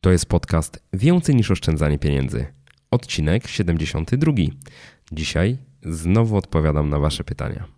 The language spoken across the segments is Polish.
To jest podcast Więcej niż oszczędzanie pieniędzy. Odcinek 72. Dzisiaj znowu odpowiadam na Wasze pytania.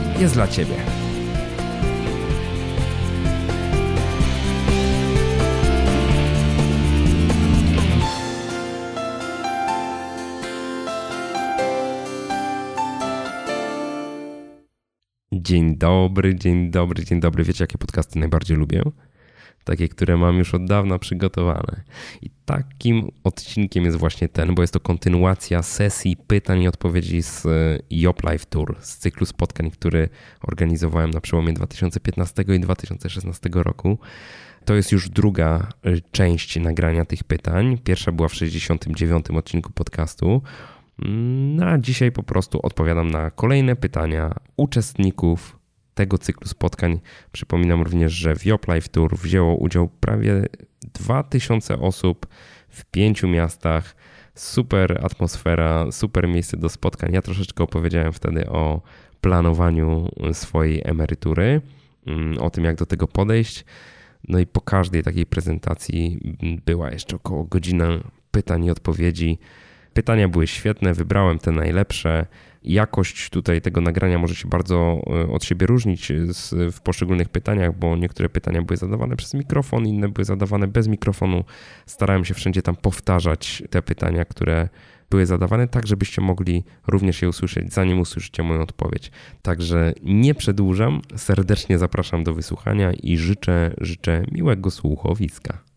jest dla Ciebie. Dzień dobry, dzień dobry, dzień dobry. Wiecie, jakie podcasty najbardziej lubię? Takie, które mam już od dawna przygotowane. I takim odcinkiem jest właśnie ten, bo jest to kontynuacja sesji pytań i odpowiedzi z Yop Live Tour, z cyklu spotkań, który organizowałem na przełomie 2015 i 2016 roku. To jest już druga część nagrania tych pytań. Pierwsza była w 69 odcinku podcastu. No a dzisiaj po prostu odpowiadam na kolejne pytania uczestników tego cyklu spotkań. Przypominam również, że w Yop Tour wzięło udział prawie 2000 osób w pięciu miastach. Super atmosfera, super miejsce do spotkań. Ja troszeczkę opowiedziałem wtedy o planowaniu swojej emerytury, o tym, jak do tego podejść. No i po każdej takiej prezentacji była jeszcze około godzina pytań i odpowiedzi. Pytania były świetne, wybrałem te najlepsze. Jakość tutaj tego nagrania może się bardzo od siebie różnić w poszczególnych pytaniach, bo niektóre pytania były zadawane przez mikrofon, inne były zadawane bez mikrofonu. Starałem się wszędzie tam powtarzać te pytania, które były zadawane, tak żebyście mogli również je usłyszeć, zanim usłyszycie moją odpowiedź. Także nie przedłużam, serdecznie zapraszam do wysłuchania i życzę, życzę miłego słuchowiska.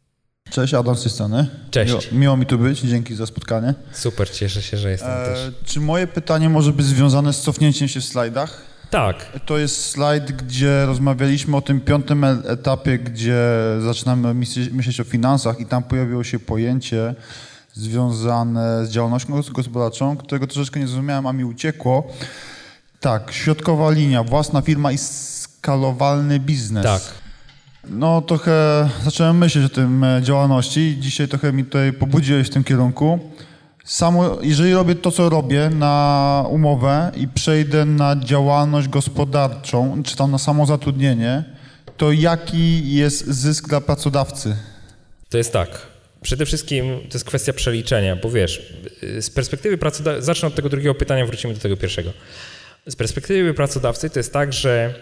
Cześć, Adam z tej strony. Cześć. Miło, miło, mi tu być, dzięki za spotkanie. Super, cieszę się, że jestem e, też. Czy moje pytanie może być związane z cofnięciem się w slajdach? Tak. To jest slajd, gdzie rozmawialiśmy o tym piątym etapie, gdzie zaczynamy myśleć o finansach i tam pojawiło się pojęcie związane z działalnością gospodarczą, którego troszeczkę nie zrozumiałem, a mi uciekło. Tak, środkowa linia, własna firma i skalowalny biznes. Tak. No trochę zacząłem myśleć o tym e, działalności. Dzisiaj trochę mi tutaj pobudziłeś w tym kierunku. Samo, jeżeli robię to, co robię na umowę i przejdę na działalność gospodarczą, czy tam na samozatrudnienie, to jaki jest zysk dla pracodawcy? To jest tak. Przede wszystkim to jest kwestia przeliczenia, bo wiesz, z perspektywy pracodawcy, zacznę od tego drugiego pytania, wrócimy do tego pierwszego. Z perspektywy pracodawcy to jest tak, że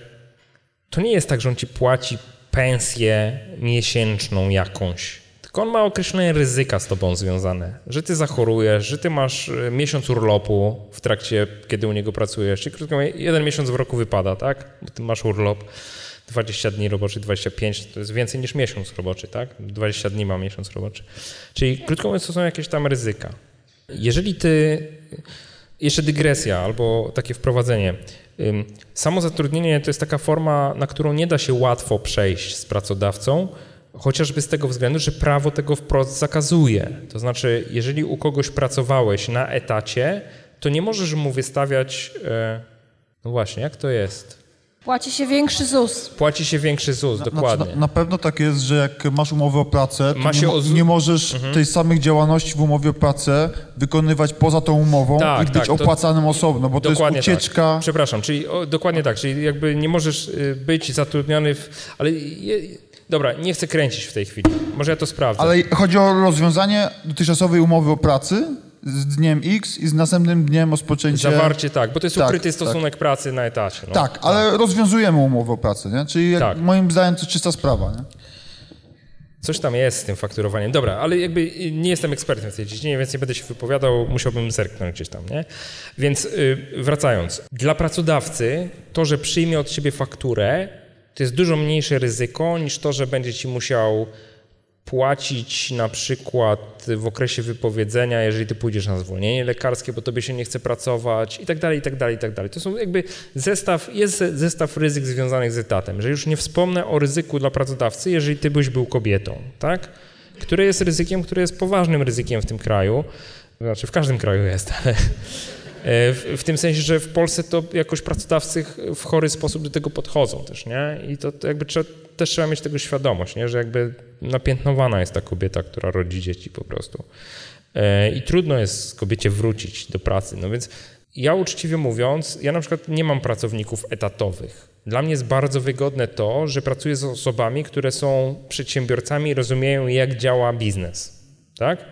to nie jest tak, że on ci płaci pensję miesięczną jakąś. Tylko on ma określone ryzyka z tobą związane, że ty zachorujesz, że ty masz e, miesiąc urlopu w trakcie, kiedy u niego pracujesz. Czyli krótko mówiąc, jeden miesiąc w roku wypada, tak? Bo ty masz urlop. 20 dni roboczy, 25 to jest więcej niż miesiąc roboczy, tak? 20 dni ma miesiąc roboczy. Czyli krótko mówiąc, to są jakieś tam ryzyka. Jeżeli ty, jeszcze dygresja albo takie wprowadzenie. Samo zatrudnienie to jest taka forma, na którą nie da się łatwo przejść z pracodawcą, chociażby z tego względu, że prawo tego wprost zakazuje. To znaczy, jeżeli u kogoś pracowałeś na etacie, to nie możesz mu wystawiać. E, no właśnie, jak to jest? Płaci się większy ZUS. Płaci się większy ZUS, na, dokładnie. Na, na, pewno tak jest, że jak masz umowę o pracę, to nie, o... nie, możesz mhm. tej samej działalności w umowie o pracę wykonywać poza tą umową tak, i być tak, opłacanym to... osobno, bo dokładnie to jest ucieczka. Tak. Przepraszam, czyli o, dokładnie tak, czyli jakby nie możesz y, być zatrudniony w... Ale je... Dobra, nie chcę kręcić w tej chwili. Może ja to sprawdzę. Ale chodzi o rozwiązanie dotychczasowej umowy o pracy, z dniem X i z następnym dniem rozpoczęcie... Zawarcie, tak, bo to jest tak, ukryty tak. stosunek tak. pracy na etacie. No. Tak, ale tak. rozwiązujemy umowę o pracę, nie? Czyli tak. moim zdaniem to czysta sprawa, nie? Coś tam jest z tym fakturowaniem. Dobra, ale jakby nie jestem ekspertem w tej dziedzinie, więc nie będę się wypowiadał, musiałbym zerknąć gdzieś tam, nie? Więc yy, wracając. Dla pracodawcy to, że przyjmie od ciebie fakturę, to jest dużo mniejsze ryzyko niż to, że będzie ci musiał płacić na przykład w okresie wypowiedzenia, jeżeli ty pójdziesz na zwolnienie lekarskie, bo tobie się nie chce pracować i tak dalej, i tak dalej, i tak dalej. To są jakby zestaw, jest zestaw ryzyk związanych z etatem, że już nie wspomnę o ryzyku dla pracodawcy, jeżeli ty byś był kobietą, tak? Które jest ryzykiem, które jest poważnym ryzykiem w tym kraju, znaczy w każdym kraju jest, ale w, w, tym sensie, że w Polsce to jakoś pracodawcy w chory sposób do tego podchodzą też, nie? I to, to jakby trzeba, też trzeba mieć tego świadomość, nie? Że jakby napiętnowana jest ta kobieta, która rodzi dzieci po prostu. E, I trudno jest kobiecie wrócić do pracy. No więc ja uczciwie mówiąc, ja na przykład nie mam pracowników etatowych. Dla mnie jest bardzo wygodne to, że pracuję z osobami, które są przedsiębiorcami i rozumieją, jak działa biznes. Tak?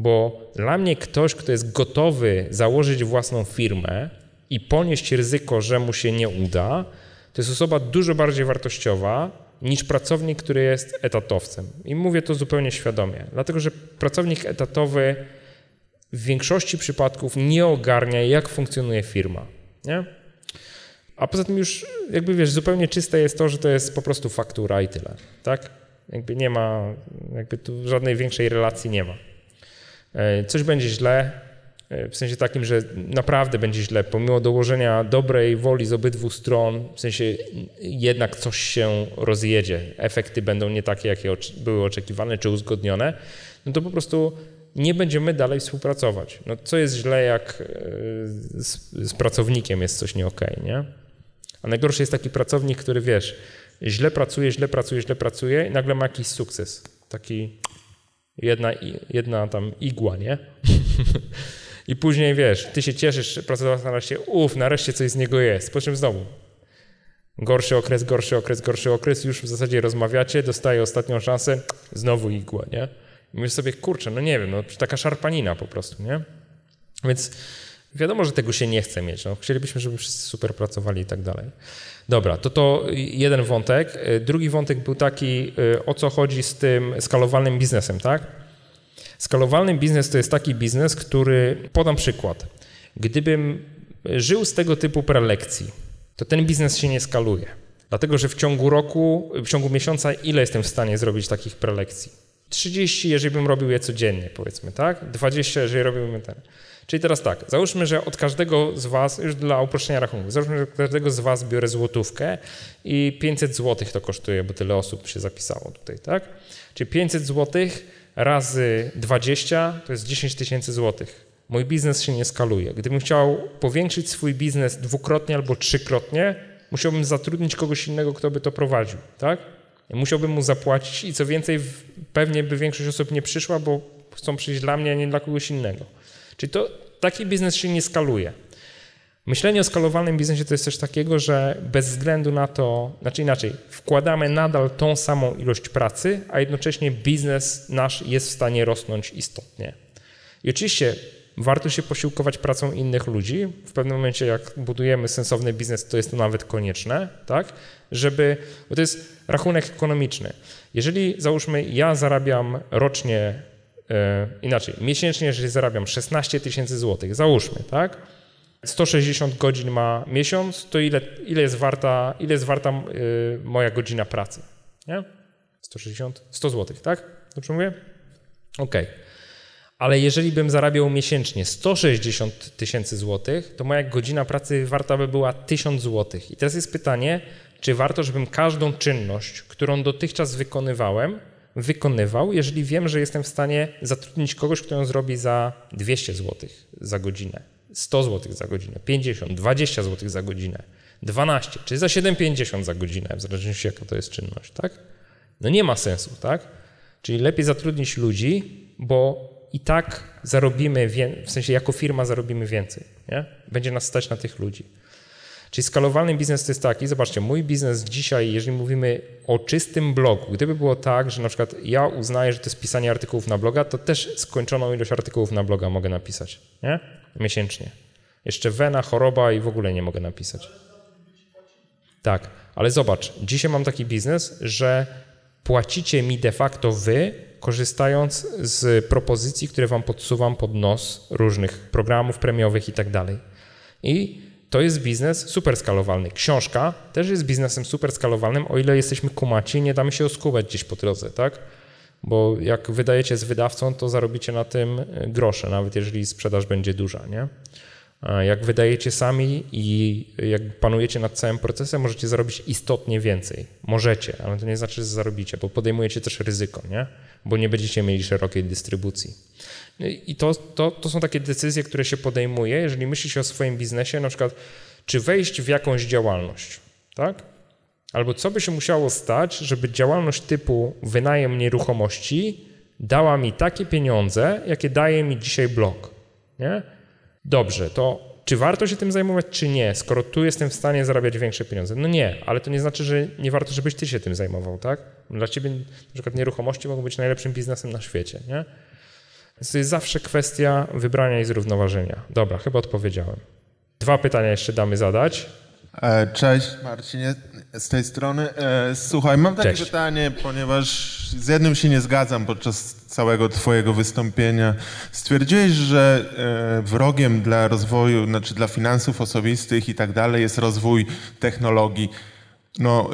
Bo dla mnie ktoś, kto jest gotowy założyć własną firmę i ponieść ryzyko, że mu się nie uda, to jest osoba dużo bardziej wartościowa niż pracownik, który jest etatowcem. I mówię to zupełnie świadomie, dlatego że pracownik etatowy w większości przypadków nie ogarnia, jak funkcjonuje firma. Nie? A poza tym już, jakby wiesz, zupełnie czyste jest to, że to jest po prostu faktura i tyle. Tak? Jakby nie ma, jakby tu żadnej większej relacji nie ma. E, coś będzie źle, e, w sensie takim, że naprawdę będzie źle, pomimo dołożenia dobrej woli z obydwu stron, w sensie jednak coś się rozjedzie, efekty będą nie takie, jakie były oczekiwane czy uzgodnione, no to po prostu nie będziemy dalej współpracować. No co jest źle, jak e, z, z pracownikiem jest coś nie okej, okay, nie? A najgorszy jest taki pracownik, który wiesz, źle pracuje, źle pracuje, źle pracuje i nagle ma jakiś sukces. Taki jedna, jedna tam igła, nie? I później wiesz, ty się cieszysz, pracodawca nareszcie, uff, nareszcie coś z niego jest, po czym znowu gorszy okres, gorszy okres, gorszy okres, już w zasadzie rozmawiacie, dostaje ostatnią szansę, znowu igła, nie? I mówisz sobie, kurczę, no nie wiem, no taka szarpanina po prostu, nie? Więc wiadomo, że tego się nie chce mieć, no. Chcielibyśmy, żeby wszyscy super pracowali i tak dalej. Dobra, to to jeden wątek. Drugi wątek był taki, y, o co chodzi z tym skalowalnym biznesem, tak? Skalowalny biznes to jest taki biznes, który, podam przykład, gdybym żył z tego typu prelekcji, to ten biznes się nie skaluje. Dlatego, że w ciągu roku, w ciągu miesiąca, ile jestem w stanie zrobić takich prelekcji? 30, jeżeli bym robił je codziennie, powiedzmy, tak? 20, jeżeli robiłbym ten. Czyli teraz tak, załóżmy, że od każdego z Was, już dla uproszczenia rachunku, załóżmy, że od każdego z Was biorę złotówkę i 500 zł to kosztuje, bo tyle osób się zapisało tutaj, tak? Czyli 500 zł razy 20 to jest 10 tysięcy złotych. Mój biznes się nie skaluje. Gdybym chciał powiększyć swój biznes dwukrotnie albo trzykrotnie, musiałbym zatrudnić kogoś innego, kto by to prowadził, tak? Musiałbym mu zapłacić i co więcej, pewnie by większość osób nie przyszła, bo chcą przyjść dla mnie, a nie dla kogoś innego. Czyli to, taki biznes się nie skaluje. Myślenie o skalowalnym biznesie to jest coś takiego, że bez względu na to, znaczy inaczej, wkładamy nadal tą samą ilość pracy, a jednocześnie biznes nasz jest w stanie rosnąć istotnie. I oczywiście warto się posiłkować pracą innych ludzi. W pewnym momencie, jak budujemy sensowny biznes, to jest to nawet konieczne, tak? Żeby, bo to jest rachunek ekonomiczny. Jeżeli załóżmy, ja zarabiam rocznie inaczej, miesięcznie, jeżeli zarabiam 16 tysięcy złotych, załóżmy, tak? 160 godzin ma miesiąc, to ile, ile jest warta, ile jest warta e, moja godzina pracy? Nie? 160, 100 złotych, tak? Dobrze mówię? OK. Ale jeżeli bym zarabiał miesięcznie 160 tysięcy złotych, to moja godzina pracy warta by była 1000 złotych. I teraz jest pytanie, czy warto, żebym każdą czynność, którą dotychczas wykonywałem, wykonywał, jeżeli wiem, że jestem w stanie zatrudnić kogoś, kto ją zrobi za 200 zł za godzinę, 100 zł za godzinę, 50, 20 zł za godzinę, 12 czy za 7,50 za godzinę, w zależności jaka to jest czynność, tak? No nie ma sensu, tak? Czyli lepiej zatrudnić ludzi, bo i tak zarobimy, w sensie jako firma zarobimy więcej, nie? Będzie nas stać na tych ludzi. Czyli skalowalny biznes to jest taki, zobaczcie, mój biznes dzisiaj, jeżeli mówimy o czystym blogu, gdyby było tak, że na przykład ja uznaję, że to jest pisanie artykułów na bloga, to też skończoną ilość artykułów na bloga mogę napisać, nie? Miesięcznie. Jeszcze wena, choroba i w ogóle nie mogę napisać. Tak, ale zobacz, dzisiaj mam taki biznes, że płacicie mi de facto wy, korzystając z propozycji, które wam podsuwam pod nos różnych programów premiowych i tak dalej. I to jest biznes super skalowalny. Książka też jest biznesem super skalowalnym, o ile jesteśmy kumaci, nie damy się oskubać gdzieś po drodze, tak? Bo jak wydajecie z wydawcą, to zarobicie na tym e, grosze, nawet jeżeli sprzedaż będzie duża, nie? Jak wydajecie sami i jak panujecie nad całym procesem, możecie zarobić istotnie więcej. Możecie, ale to nie znaczy, że zarobicie, bo podejmujecie też ryzyko, nie? Bo nie będziecie mieli szerokiej dystrybucji. I to, to, to są takie decyzje, które się podejmuje, jeżeli myśli się o swoim biznesie, na przykład, czy wejść w jakąś działalność, tak? Albo co by się musiało stać, żeby działalność typu wynajem nieruchomości dała mi takie pieniądze, jakie daje mi dzisiaj blok, nie? Dobrze, to czy warto się tym zajmować, czy nie, skoro tu jestem w stanie zarabiać większe pieniądze? No nie, ale to nie znaczy, że nie warto, żebyś ty się tym zajmował, tak? Dla ciebie na przykład nieruchomości mogą być najlepszym biznesem na świecie, nie? Więc to jest zawsze kwestia wybrania i zrównoważenia. Dobra, chyba odpowiedziałem. Dwa pytania jeszcze damy zadać. E, Cześć Marcinie, z tej strony. E, Słuchaj, mam takie Cześć. pytanie, ponieważ z jednym się nie zgadzam podczas całego twojego wystąpienia. Stwierdziłeś, że e, wrogiem dla rozwoju, znaczy dla finansów osobistych i tak dalej jest rozwój technologii. No,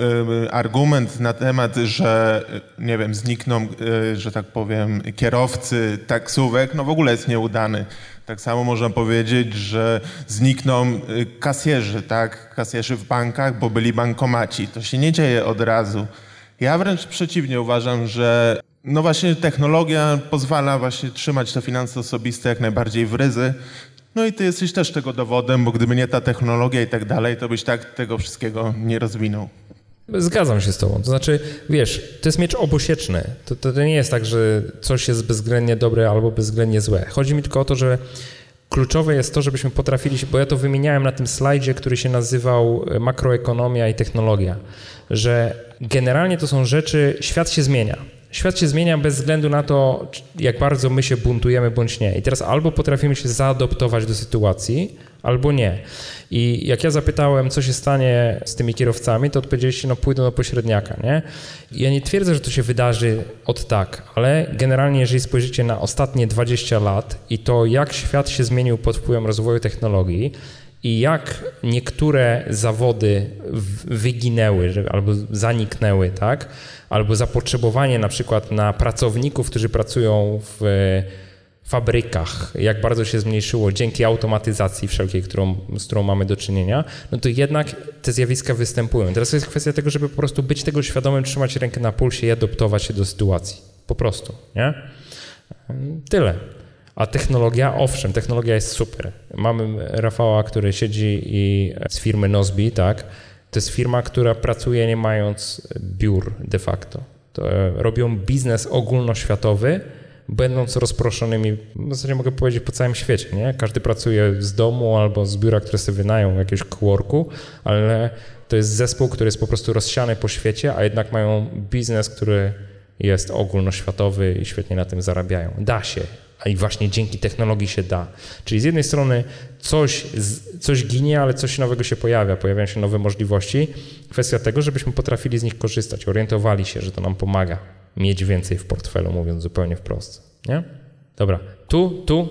argument na temat, że nie wiem, znikną, y, że tak powiem, kierowcy taksówek, no w ogóle jest nieudany. Tak samo można powiedzieć, że znikną y, kasjerzy, tak? Kasjerzy w bankach, bo byli bankomaci. To się nie dzieje od razu. Ja wręcz przeciwnie uważam, że no właśnie technologia pozwala właśnie trzymać te finanse osobiste jak najbardziej w ryzy. No i ty jesteś też tego dowodem, bo gdyby nie ta technologia i tak dalej, to byś tak tego wszystkiego nie rozwinął. Zgadzam się z tobą. To znaczy, wiesz, to jest miecz obusieczny. To, to, to nie jest tak, że coś jest bezwzględnie dobre albo bezwzględnie złe. Chodzi mi tylko o to, że kluczowe jest to, żebyśmy potrafili bo ja to wymieniałem na tym slajdzie, który się nazywał e, makroekonomia i technologia, że generalnie to są rzeczy, świat się zmienia. Świat się zmienia bez względu na to, jak bardzo my się buntujemy bądź nie. I teraz albo potrafimy się zaadoptować do sytuacji, albo nie. I jak ja zapytałem, co się stanie z tymi kierowcami, to odpowiedzieliście, no pójdą do pośredniaka, nie? Ja nie twierdzę, że to się wydarzy od tak, ale generalnie jeżeli spojrzycie na ostatnie 20 lat i to, jak świat się zmienił pod wpływem rozwoju technologii, i jak niektóre zawody wyginęły albo zaniknęły, tak? Albo zapotrzebowanie na przykład na pracowników, którzy pracują w fabrykach, jak bardzo się zmniejszyło dzięki automatyzacji wszelkiej, którą, z którą mamy do czynienia, no to jednak te zjawiska występują. Teraz jest kwestia tego, żeby po prostu być tego świadomym, trzymać rękę na pulsie i adoptować się do sytuacji. Po prostu, nie? Tyle. A technologia, owszem, technologia jest super. Mamy Rafała, który siedzi i z firmy Nozbi, tak? To jest firma, która pracuje nie mając biur de facto. To e, robią biznes ogólnoświatowy, będąc rozproszonymi, w zasadzie mogę powiedzieć, po całym świecie, nie? Każdy pracuje z domu albo z biura, które sobie wynają jakiegoś coworku, ale to jest zespół, który jest po prostu rozsiany po świecie, a jednak mają biznes, który jest ogólnoświatowy i świetnie na tym zarabiają. Da się, a i właśnie dzięki technologii się da. Czyli z jednej strony coś, coś ginie, ale coś nowego się pojawia, pojawiają się nowe możliwości. Kwestia tego, żebyśmy potrafili z nich korzystać, orientowali się, że to nam pomaga mieć więcej w portfelu, mówiąc zupełnie wprost. Nie? Dobra, tu, tu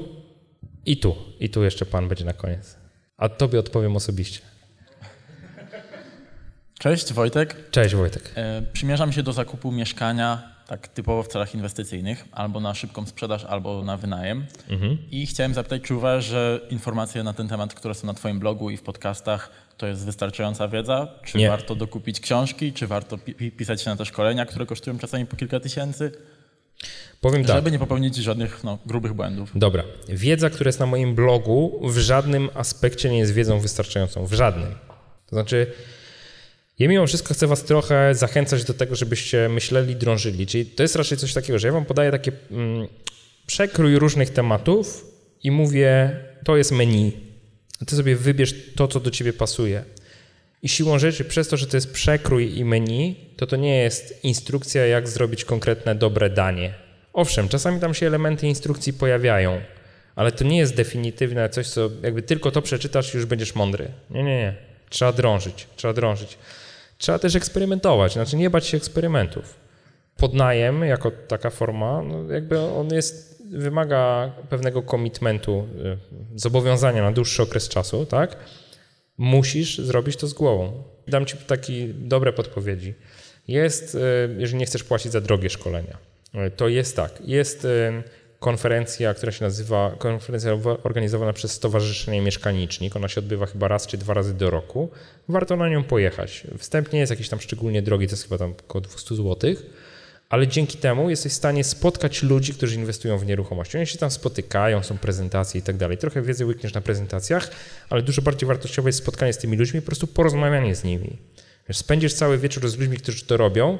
i tu. I tu jeszcze pan będzie na koniec. A tobie odpowiem osobiście. Cześć, Wojtek. Cześć Wojtek. E, Przymierzam się do zakupu mieszkania tak typowo w celach inwestycyjnych, albo na szybką sprzedaż, albo na wynajem. I chciałem zapytać, czy uważasz, że informacje na ten temat, które są na Twoim blogu i w podcastach, to jest wystarczająca wiedza? Czy Nie. warto dokupić książki? Czy warto pi- pi- pisać się na te szkolenia, które kosztują czasami po kilka tysięcy? Powiem tak. Żeby nie popełnić żadnych no, grubych błędów. Dobra. Wiedza, która jest na moim blogu, w żadnym aspekcie nie jest wiedzą wystarczającą. W żadnym. To znaczy, ja mimo wszystko chcę Was trochę zachęcać do tego, żebyście myśleli, drążyli. Czyli to jest raczej coś takiego, że ja Wam podaję takie mm, przekrój różnych tematów i mówię, to jest menu. Ty sobie wybierz to, co do Ciebie pasuje. I siłą rzeczy, przez to, że to jest przekrój i menu, to to nie jest instrukcja, jak zrobić konkretne dobre danie. Owszem, czasami tam się elementy instrukcji pojawiają, ale to nie jest definitywne coś, co jakby tylko to przeczytasz już będziesz mądry. Nie, nie, nie. Trzeba drążyć, trzeba drążyć. Trzeba też eksperymentować, znaczy nie bać się eksperymentów. Podnajem jako taka forma, no jakby on jest, wymaga pewnego komitmentu, y, zobowiązania na dłuższy okres czasu, tak? Musisz zrobić to z głową. Dam ci takie dobre podpowiedzi. Jest, y, jeżeli nie chcesz płacić za drogie szkolenia, To jest tak. Jest konferencja, która się nazywa, konferencja wa- organizowana przez Stowarzyszenie Mieszkanicznik. Ona się odbywa chyba raz czy dwa razy do roku. Warto na nią pojechać. Wstęp nie jest jakiś tam szczególnie drogi, to jest chyba tam około 200 zł, ale dzięki temu jesteś w stanie spotkać ludzi, którzy inwestują w nieruchomości. Oni się tam spotykają, są prezentacje i tak dalej. Trochę wiedzy łykniesz na prezentacjach, ale dużo bardziej wartościowe jest spotkanie z tymi ludźmi, po prostu porozmawianie z nimi. Wiesz, spędzisz cały wieczór z ludźmi, którzy to robią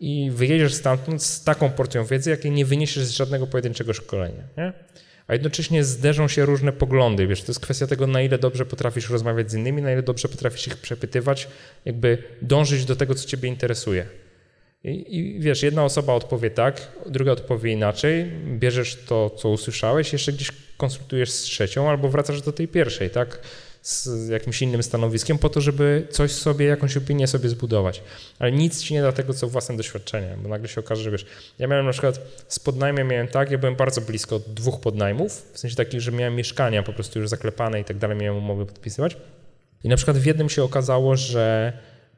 i wyjedziesz stamtąd z taką porcją wiedzy, jakiej nie wyniesiesz z żadnego pojedynczego szkolenia. Nie? A jednocześnie zderzą się różne poglądy. Wiesz, to jest kwestia tego, na ile dobrze potrafisz rozmawiać z innymi, na ile dobrze potrafisz ich przepytywać, jakby dążyć do tego, co ciebie interesuje. I, I wiesz, jedna osoba odpowie tak, druga odpowie inaczej, bierzesz to, co usłyszałeś, jeszcze gdzieś konsultujesz z trzecią, albo wracasz do tej pierwszej, tak? Z jakimś innym stanowiskiem, po to, żeby coś sobie, jakąś opinię sobie zbudować. Ale nic ci nie da tego, co własne doświadczenie, bo nagle się okaże, że wiesz, ja miałem na przykład z podnajmem miałem tak, ja byłem bardzo blisko dwóch podnajmów, w sensie takich, że miałem mieszkania po prostu już zaklepane i tak dalej, miałem umowy podpisywać. I na przykład w jednym się okazało, że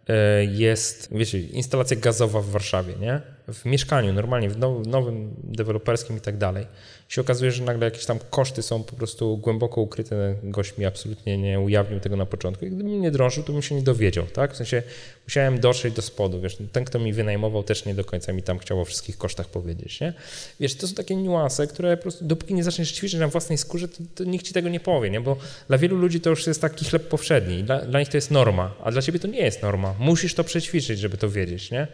e, jest, wiecie, instalacja gazowa w Warszawie, nie? W mieszkaniu, normalnie, w now- nowym, deweloperskim i tak dalej. Się okazuje, że nagle jakieś tam koszty są po prostu głęboko ukryte. Gość mi absolutnie nie ujawnił tego na początku. I gdybym nie drążył, to bym się nie dowiedział, tak? W sensie musiałem dotrzeć do spodu, wiesz, ten, kto mi wynajmował, też nie do końca mi tam chciał o wszystkich kosztach powiedzieć, nie? Wiesz, to są takie niuanse, które po prostu, dopóki nie zaczniesz ćwiczyć na własnej skórze, to, to nikt ci tego nie powie, nie? Bo dla wielu ludzi to już jest taki chleb powszedni. Dla, dla nich to jest norma, a dla ciebie to nie jest norma. Musisz to przećwiczyć, żeby to wiedzieć, nie?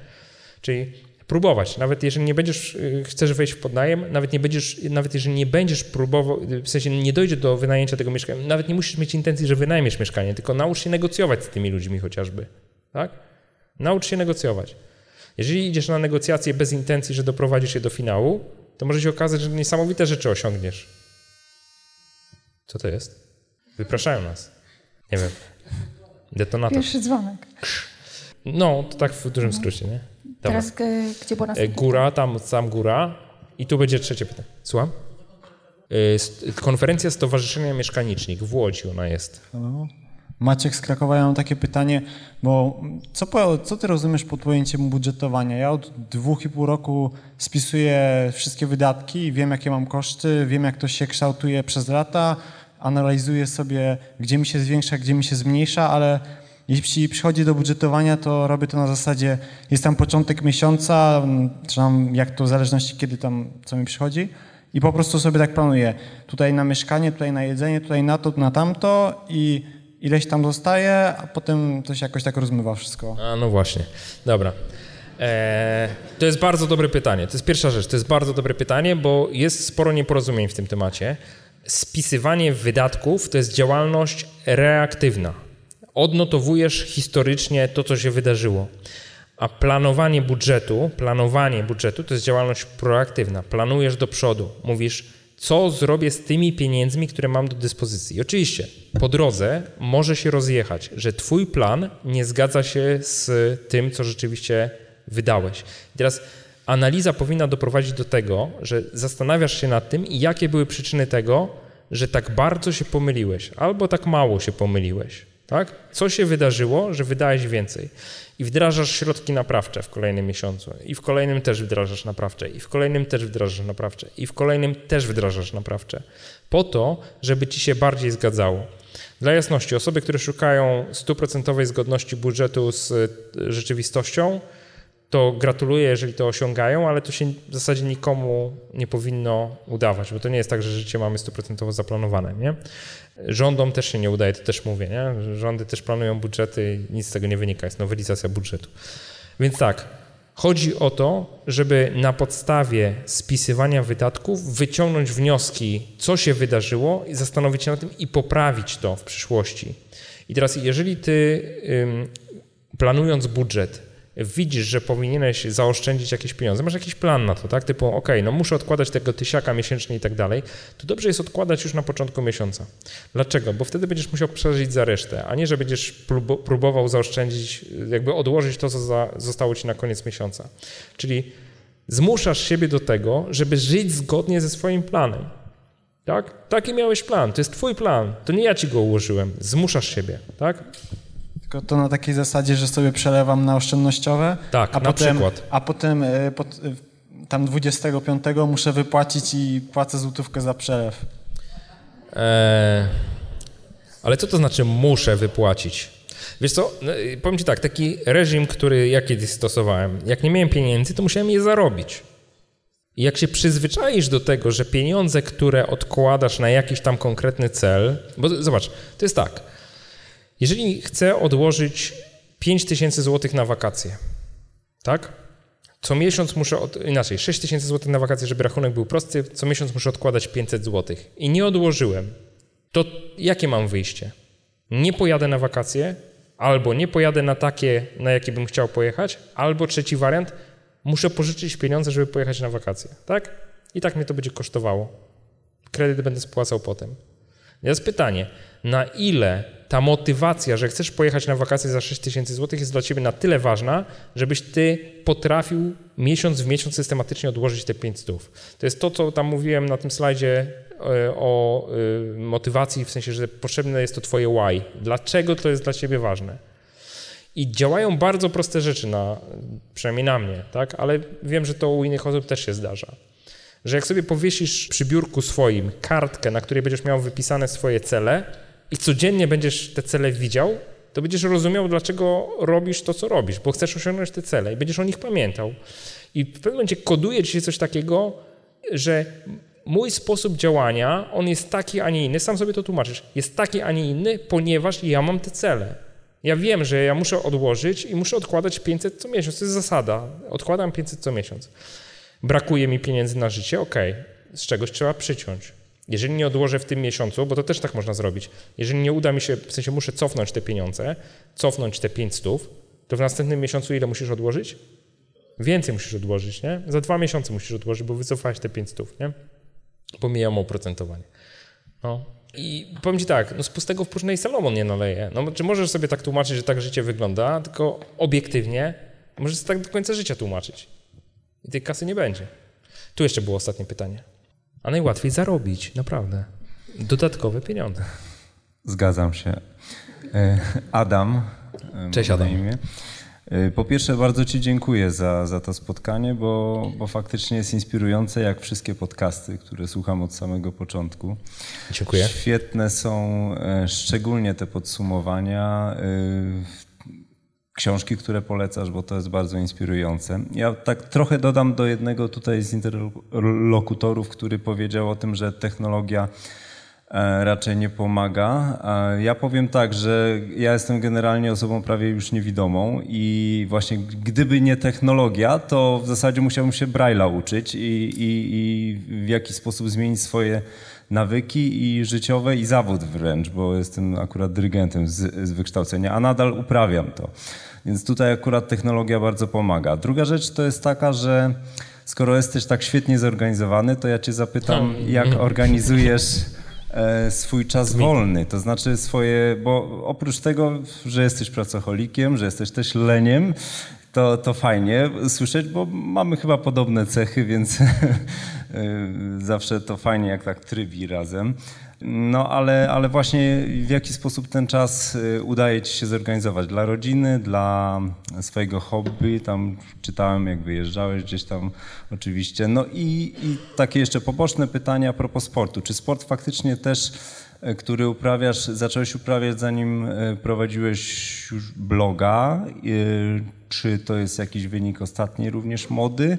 Czyli próbować. Nawet jeżeli nie będziesz, y, chcesz wejść w podnajem, nawet nie będziesz, nawet jeżeli nie będziesz próbował, w sensie nie dojdzie do wynajęcia tego mieszkania, nawet nie musisz mieć intencji, że wynajmiesz mieszkanie, tylko naucz się negocjować z tymi ludźmi chociażby, tak? Naucz się negocjować. Jeżeli idziesz na negocjacje bez intencji, że doprowadzisz je do finału, to może się okazać, że niesamowite rzeczy osiągniesz. Co to jest? Wypraszają nas. Nie wiem. Detonator. Pierwszy dzwonek. No, to tak w dużym skrócie, nie? Dobra. Teraz e, gdzie była E, następna? Góra, tam, tam góra. I tu będzie trzecie pytanie. Słucham? E, Konferencja Stowarzyszenia Mieszkanicznik w Łodzi ona jest. Halo? Maciek z Krakowa, ja mam takie pytanie, bo co, po, co ty rozumiesz pod pojęciem budżetowania? Ja od dwóch i pół roku spisuję wszystkie wydatki i wiem, jakie mam koszty, wiem, jak to się kształtuje przez lata, analizuję sobie, gdzie mi się zwiększa, gdzie mi się zmniejsza, ale jeśli przychodzi do budżetowania, to robię to na zasadzie, jest tam początek miesiąca, mm, czy tam jak to w zależności kiedy tam, co mi przychodzi i po prostu sobie tak planuję. Tutaj na mieszkanie, tutaj na jedzenie, tutaj na to, na tamto i ileś tam zostaje, a potem to się jakoś tak rozmywa wszystko. A no właśnie. Dobra. E, to jest bardzo dobre pytanie. To jest pierwsza rzecz. To jest bardzo dobre pytanie, bo jest sporo nieporozumień w tym temacie. Spisywanie wydatków to jest działalność reaktywna. Odnotowujesz historycznie to, co się wydarzyło. A planowanie budżetu, planowanie budżetu to jest działalność proaktywna. Planujesz do przodu. Mówisz, co zrobię z tymi pieniędzmi, które mam do dyspozycji. Oczywiście po drodze może się rozjechać, że twój plan nie zgadza się z tym, co rzeczywiście wydałeś. I teraz analiza powinna doprowadzić do tego, że zastanawiasz się nad tym, jakie były przyczyny tego, że tak bardzo się pomyliłeś, albo tak mało się pomyliłeś. Tak? Co się wydarzyło, że wydałeś więcej? I wdrażasz środki naprawcze w kolejnym miesiącu, i w kolejnym też wdrażasz naprawcze, i w kolejnym też wdrażasz naprawcze, i w kolejnym też wdrażasz naprawcze. Po to, żeby ci się bardziej zgadzało. Dla jasności, osoby, które szukają stuprocentowej zgodności budżetu z y, rzeczywistością, to gratuluję, jeżeli to osiągają, ale to się w zasadzie nikomu nie powinno udawać, bo to nie jest tak, że życie mamy stuprocentowo zaplanowane, nie? Rządom też się nie udaje, to też mówię, nie? Rządy też planują budżety i nic z tego nie wynika, jest nowelizacja budżetu. Więc tak, chodzi o to, żeby na podstawie spisywania wydatków wyciągnąć wnioski, co się wydarzyło i zastanowić się nad tym i poprawić to w przyszłości. I teraz, jeżeli ty planując budżet, widzisz, że powinieneś zaoszczędzić jakieś pieniądze, masz jakiś plan na to, tak? Typu, ok, no muszę odkładać tego tysiaka miesięcznie i tak dalej, to dobrze jest odkładać już na początku miesiąca. Dlaczego? Bo wtedy będziesz musiał przeżyć za resztę, a nie, że będziesz próbował zaoszczędzić, jakby odłożyć to, co zostało ci na koniec miesiąca. Czyli zmuszasz siebie do tego, żeby żyć zgodnie ze swoim planem. Tak? Taki miałeś plan, to jest twój plan, to nie ja ci go ułożyłem, zmuszasz siebie, tak? Tylko to na takiej zasadzie, że sobie przelewam na oszczędnościowe, Tak, a na potem, przykład. A potem e, pot, e, tam 25 muszę wypłacić i płacę złotówkę za przelew. Eee, ale co to znaczy muszę wypłacić? Wiesz co, no, powiem Ci tak, taki reżim, który ja kiedyś stosowałem, jak nie miałem pieniędzy, to musiałem je zarobić. I jak się przyzwyczaisz do tego, że pieniądze, które odkładasz na jakiś tam konkretny cel, bo zobacz, to jest tak, jeżeli chcę odłożyć 5 tysięcy złotych na wakacje, tak? Co miesiąc muszę, od, inaczej, 6 tysięcy złotych na wakacje, żeby rachunek był prosty, co miesiąc muszę odkładać 500 złotych. I nie odłożyłem. To jakie mam wyjście? Nie pojadę na wakacje, albo nie pojadę na takie, na jakie bym chciał pojechać, albo trzeci wariant, muszę pożyczyć pieniądze, żeby pojechać na wakacje, tak? I tak mnie to będzie kosztowało. Kredyt będę spłacał potem. Jest pytanie, na ile ta motywacja, że chcesz pojechać na wakacje za 6 tysięcy złotych jest dla ciebie na tyle ważna, żebyś ty potrafił miesiąc w miesiąc systematycznie odłożyć te 5 stów. To jest to, co tam mówiłem na tym slajdzie e, o e, motywacji, w sensie, że potrzebne jest to twoje why. Dlaczego to jest dla ciebie ważne? I działają bardzo proste rzeczy, na, przynajmniej na mnie, tak? ale wiem, że to u innych osób też się zdarza. Że jak sobie powiesisz przy biurku swoim kartkę, na której będziesz miał wypisane swoje cele i codziennie będziesz te cele widział, to będziesz rozumiał, dlaczego robisz to, co robisz, bo chcesz osiągnąć te cele i będziesz o nich pamiętał. I w pewnym momencie koduje ci się coś takiego, że mój sposób działania, on jest taki, a nie inny, sam sobie to tłumaczysz, jest taki, a nie inny, ponieważ ja mam te cele. Ja wiem, że ja muszę odłożyć i muszę odkładać 500 co miesiąc. To jest zasada. Odkładam 500 co miesiąc. Brakuje mi pieniędzy na życie, ok. Z czegoś trzeba przyciąć. Jeżeli nie odłożę w tym miesiącu, bo to też tak można zrobić, jeżeli nie uda mi się, w sensie muszę cofnąć te pieniądze, cofnąć te 500, to w następnym miesiącu ile musisz odłożyć? Więcej musisz odłożyć, nie? Za dwa miesiące musisz odłożyć, bo wycofałeś te 500, nie? Pomijam oprocentowanie. No, i powiem ci tak, no z pustego w próżnej Salomon nie naleje. No, czy możesz sobie tak tłumaczyć, że tak życie wygląda, tylko obiektywnie możesz tak do końca życia tłumaczyć. I tej kasy nie będzie. Tu jeszcze było ostatnie pytanie. A najłatwiej zarobić, naprawdę. Dodatkowe pieniądze. Zgadzam się. E, Adam. E, Cześć Adam. Imię. Y, po pierwsze, bardzo Ci dziękuję za, za to spotkanie, bo, bo faktycznie jest inspirujące, jak wszystkie podcasty, które słucham od samego początku. Dziękuję. Świetne są e, szczególnie te podsumowania, książki, które polecasz, bo to jest bardzo inspirujące. Ja tak trochę dodam do jednego tutaj z interlokutorów, który powiedział o tym, że technologia E, raczej nie pomaga. Ja powiem tak, że ja jestem generalnie osobą prawie już niewidomą i właśnie gdyby nie technologia, to w zasadzie musiałbym się Braille'a uczyć i, i, i w jakiś sposób zmienić swoje nawyki i życiowe i zawód wręcz, bo jestem akurat dyrygentem z, z wykształcenia, a nadal uprawiam to. Więc tutaj akurat technologia bardzo pomaga. Druga rzecz to jest taka, że skoro jesteś tak świetnie zorganizowany, to ja cię zapytam, hmm. jak organizujesz E, swój czas wolny, to znaczy swoje, bo oprócz tego, że jesteś pracocholikiem, że jesteś też leniem, to, to fajnie słyszeć, bo mamy chyba podobne cechy, więc e, zawsze to fajnie, jak tak trybi razem. No ale, ale właśnie w jaki sposób ten czas y, udaje ci się zorganizować? Dla rodziny, dla swojego hobby? Tam czytałem, jak wyjeżdżałeś gdzieś tam oczywiście. No i, i takie jeszcze poboczne pytania a propos sportu. Czy sport faktycznie też, który uprawiasz, zacząłeś uprawiać zanim y, prowadziłeś już bloga? Czy to jest jakiś wynik ostatniej również mody?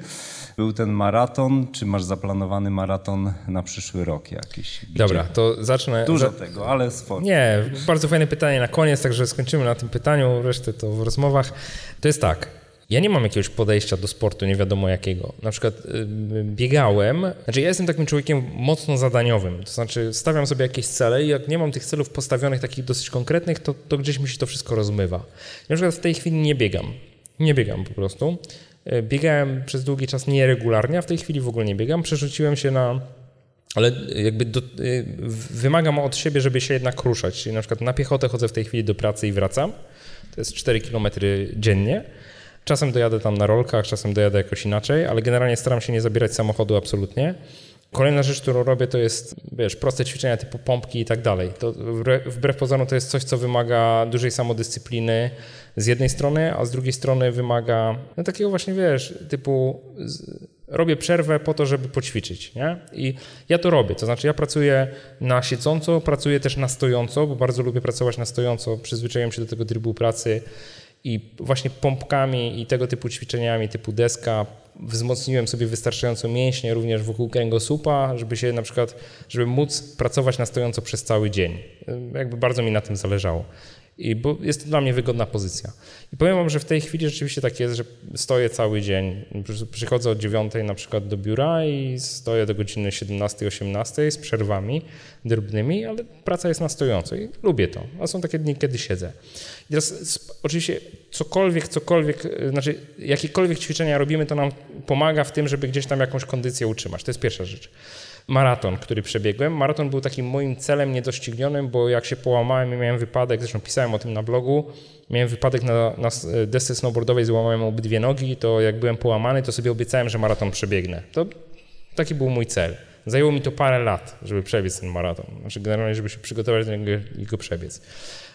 Był ten maraton, czy masz zaplanowany maraton na przyszły rok jakiś? Gdzie? Dobra, to zacznę. Dużo tego, ale sporo. Nie, bardzo fajne pytanie na koniec, także skończymy na tym pytaniu, resztę to w rozmowach. To jest tak. Ja nie mam jakiegoś podejścia do sportu, nie wiadomo jakiego. Na przykład biegałem, znaczy ja jestem takim człowiekiem mocno zadaniowym, to znaczy stawiam sobie jakieś cele i jak nie mam tych celów postawionych takich dosyć konkretnych, to, to gdzieś mi się to wszystko rozmywa. Na przykład w tej chwili nie biegam. Nie biegam po prostu. E, biegałem przez długi czas nieregularnie, a w tej chwili w ogóle nie biegam. Przerzuciłem się na. Ale jakby do, e, wymagam od siebie, żeby się jednak ruszać. Czyli na przykład na piechotę chodzę w tej chwili do pracy i wracam. To jest 4 km dziennie. Czasem dojadę tam na rolkach, czasem dojadę jakoś inaczej, ale generalnie staram się nie zabierać samochodu absolutnie. Kolejna rzecz, którą robię, to jest, wiesz, proste ćwiczenia typu pompki i tak dalej. To wbrew pozorom to jest coś, co wymaga dużej samodyscypliny z jednej strony, a z drugiej strony wymaga no, takiego właśnie, wiesz, typu robię przerwę po to, żeby poćwiczyć. Nie? I ja to robię. To znaczy, ja pracuję na siedząco, pracuję też na stojąco, bo bardzo lubię pracować na stojąco. Przyzwyczaiłem się do tego trybu pracy i właśnie pompkami i tego typu ćwiczeniami, typu deska, wzmocniłem sobie wystarczająco mięśnie również wokół kręgosłupa, żeby się na przykład, żeby móc pracować na stojąco przez cały dzień. Jakby bardzo mi na tym zależało. I bo jest to dla mnie wygodna pozycja. I powiem wam, że w tej chwili rzeczywiście tak jest, że stoję cały dzień. Przychodzę od 9 na przykład do biura i stoję do godziny 17-18 z przerwami drobnymi, ale praca jest na stojąco i lubię to. A są takie dni, kiedy siedzę. I teraz oczywiście cokolwiek, cokolwiek, znaczy jakiekolwiek ćwiczenia robimy, to nam pomaga w tym, żeby gdzieś tam jakąś kondycję utrzymać. To jest pierwsza rzecz maraton, który przebiegłem. Maraton był takim moim celem niedoścignionym, bo jak się połamałem i miałem wypadek, zresztą pisałem o tym na blogu, miałem wypadek na, na desce snowboardowej, złamałem obydwie nogi, to jak byłem połamany, to sobie obiecałem, że maraton przebiegnę. To taki był mój cel. Zajęło mi to parę lat, żeby przebiec ten maraton. Znaczy generalnie, żeby się przygotować do niego i go przebiec.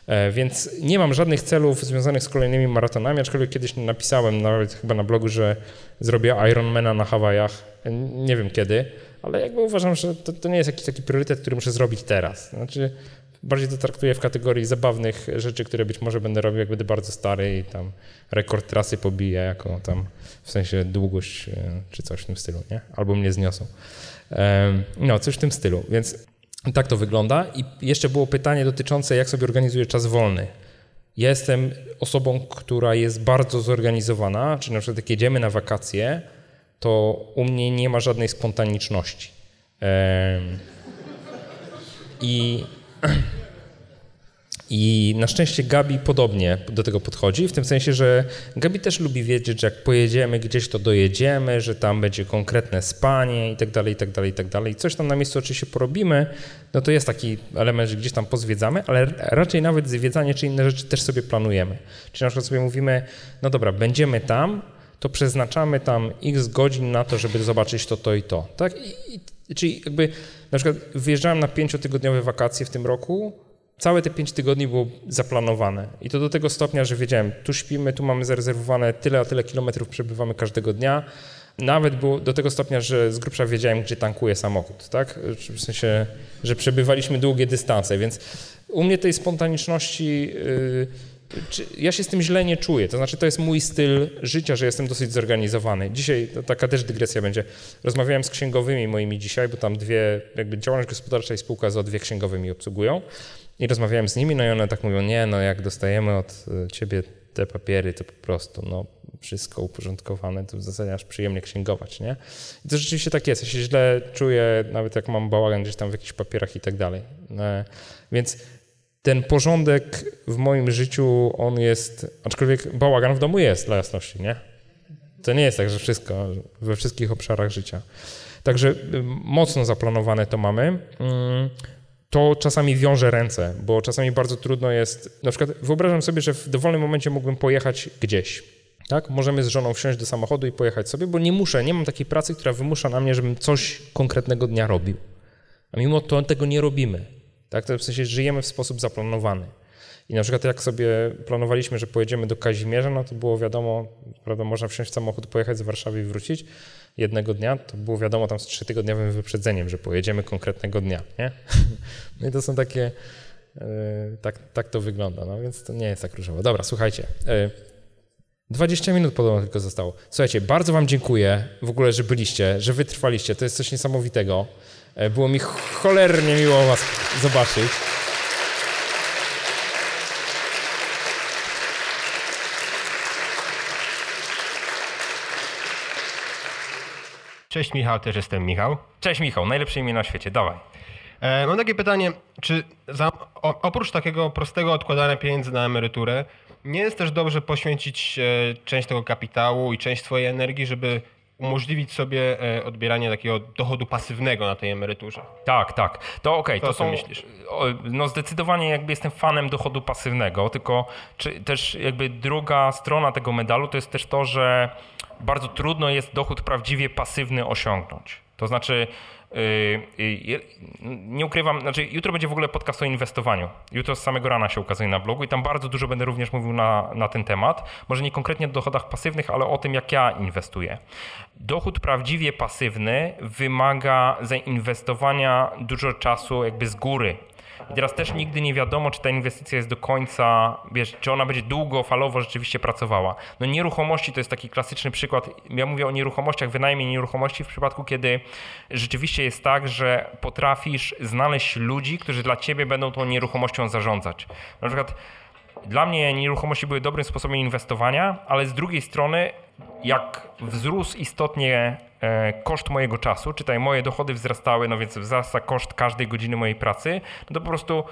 E, więc nie mam żadnych celów związanych z kolejnymi maratonami, aczkolwiek kiedyś napisałem nawet chyba na blogu, że zrobię Ironmana na Hawajach. Nie wiem kiedy, ale jakby uważam, że to, to nie jest jakiś taki priorytet, który muszę zrobić teraz. Znaczy, bardziej to traktuję w kategorii zabawnych rzeczy, które być może będę robił, jak będę bardzo stary i tam rekord trasy pobiję, jako tam w sensie długość e, czy coś w tym stylu, nie? Albo mnie zniosą. No, coś w tym stylu, więc tak to wygląda. I jeszcze było pytanie dotyczące, jak sobie organizuję czas wolny. Jestem osobą, która jest bardzo zorganizowana, czyli na przykład jak jedziemy na wakacje, to u mnie nie ma żadnej spontaniczności. I, I na szczęście Gabi podobnie do tego podchodzi, w tym sensie, że Gabi też lubi wiedzieć, że jak pojedziemy gdzieś, to dojedziemy, że tam będzie konkretne spanie i tak dalej, i tak dalej, i tak dalej. Coś tam na miejscu oczywiście porobimy, no to jest taki element, że gdzieś tam pozwiedzamy, ale raczej nawet zwiedzanie czy inne rzeczy też sobie planujemy. Czyli na przykład sobie mówimy, no dobra, będziemy tam, to przeznaczamy tam x godzin na to, żeby zobaczyć to, to i to. Tak? I, i, czyli jakby na przykład wyjeżdżałem na pięciotygodniowe wakacje w tym roku, całe te pięć tygodni było zaplanowane. I to do tego stopnia, że wiedziałem, tu śpimy, tu mamy zarezerwowane tyle a tyle kilometrów, przebywamy każdego dnia. Nawet było do tego stopnia, że z grubsza wiedziałem, gdzie tankuję samochód, tak? W sensie, że przebywaliśmy długie dystanse, więc u mnie tej spontaniczności... Yy, ja się z tym źle nie czuję. To znaczy, to jest mój styl życia, że jestem dosyć zorganizowany. Dzisiaj taka też dygresja będzie. Rozmawiałem z księgowymi moimi dzisiaj, bo tam dwie, jakby działalność gospodarcza i spółka z dwie księgowe mi obsługują. I rozmawiałem z nimi, no i one tak mówią, nie, no jak dostajemy od e, ciebie te papiery, to po prostu, no wszystko uporządkowane, to w zasadzie aż przyjemnie księgować, nie? I to rzeczywiście tak jest. Ja się źle czuję, nawet jak mam bałagan gdzieś tam w jakichś papierach i tak dalej. E, więc ten porządek w moim życiu, on jest, aczkolwiek bałagan w domu jest, dla jasności, nie? To nie jest tak, że wszystko, we wszystkich obszarach życia. Także y, mocno zaplanowane to mamy. Mm, to czasami wiąże ręce, bo czasami bardzo trudno jest, na przykład wyobrażam sobie, że w dowolnym momencie mógłbym pojechać gdzieś, tak? Możemy z żoną wsiąść do samochodu i pojechać sobie, bo nie muszę, nie mam takiej pracy, która wymusza na mnie, żebym coś konkretnego dnia robił. A mimo to tego nie robimy. Tak? To w sensie żyjemy w sposób zaplanowany. I na przykład jak sobie planowaliśmy, że pojedziemy do Kazimierza, no to było wiadomo, prawda, można wsiąść w samochód, pojechać z Warszawy i wrócić jednego dnia, to było wiadomo tam z trzytygodniowym wyprzedzeniem, że pojedziemy konkretnego dnia, nie? No i to są takie, yy, tak, tak to wygląda, no więc to nie jest tak różowo. Dobra, słuchajcie, yy, 20 minut podobno tylko zostało. Słuchajcie, bardzo wam dziękuję w ogóle, że byliście, że wytrwaliście, to jest coś niesamowitego. E, było mi cholernie miło Was zobaczyć. Cześć Michał, też jestem Michał. Cześć Michał, najlepsze imię na świecie, dawaj. E, mam takie pytanie, czy za, o, oprócz takiego prostego odkładania pieniędzy na emeryturę, nie jest też dobrze poświęcić e, część tego kapitału i część swojej energii, żeby umożliwić sobie e, odbieranie takiego dochodu pasywnego na tej emeryturze. Tak, tak. To okej, okay, to są... myślisz? No zdecydowanie jakby jestem fanem dochodu pasywnego, tylko czy też jakby druga strona tego medalu to jest też to, że bardzo trudno jest dochód prawdziwie pasywny osiągnąć. To znaczy, nie ukrywam, znaczy jutro będzie w ogóle podcast o inwestowaniu. Jutro z samego rana się ukazuje na blogu i tam bardzo dużo będę również mówił na, na ten temat. Może nie konkretnie o dochodach pasywnych, ale o tym, jak ja inwestuję. Dochód prawdziwie pasywny wymaga zainwestowania dużo czasu jakby z góry i teraz też nigdy nie wiadomo, czy ta inwestycja jest do końca, wiesz, czy ona będzie długofalowo rzeczywiście pracowała. No nieruchomości to jest taki klasyczny przykład. Ja mówię o nieruchomościach, wynajmie nieruchomości w przypadku, kiedy rzeczywiście jest tak, że potrafisz znaleźć ludzi, którzy dla ciebie będą tą nieruchomością zarządzać. Na przykład dla mnie nieruchomości były dobrym sposobem inwestowania, ale z drugiej strony, jak wzrósł istotnie e, koszt mojego czasu, czytaj, moje dochody wzrastały, no więc wzrasta koszt każdej godziny mojej pracy, no to po prostu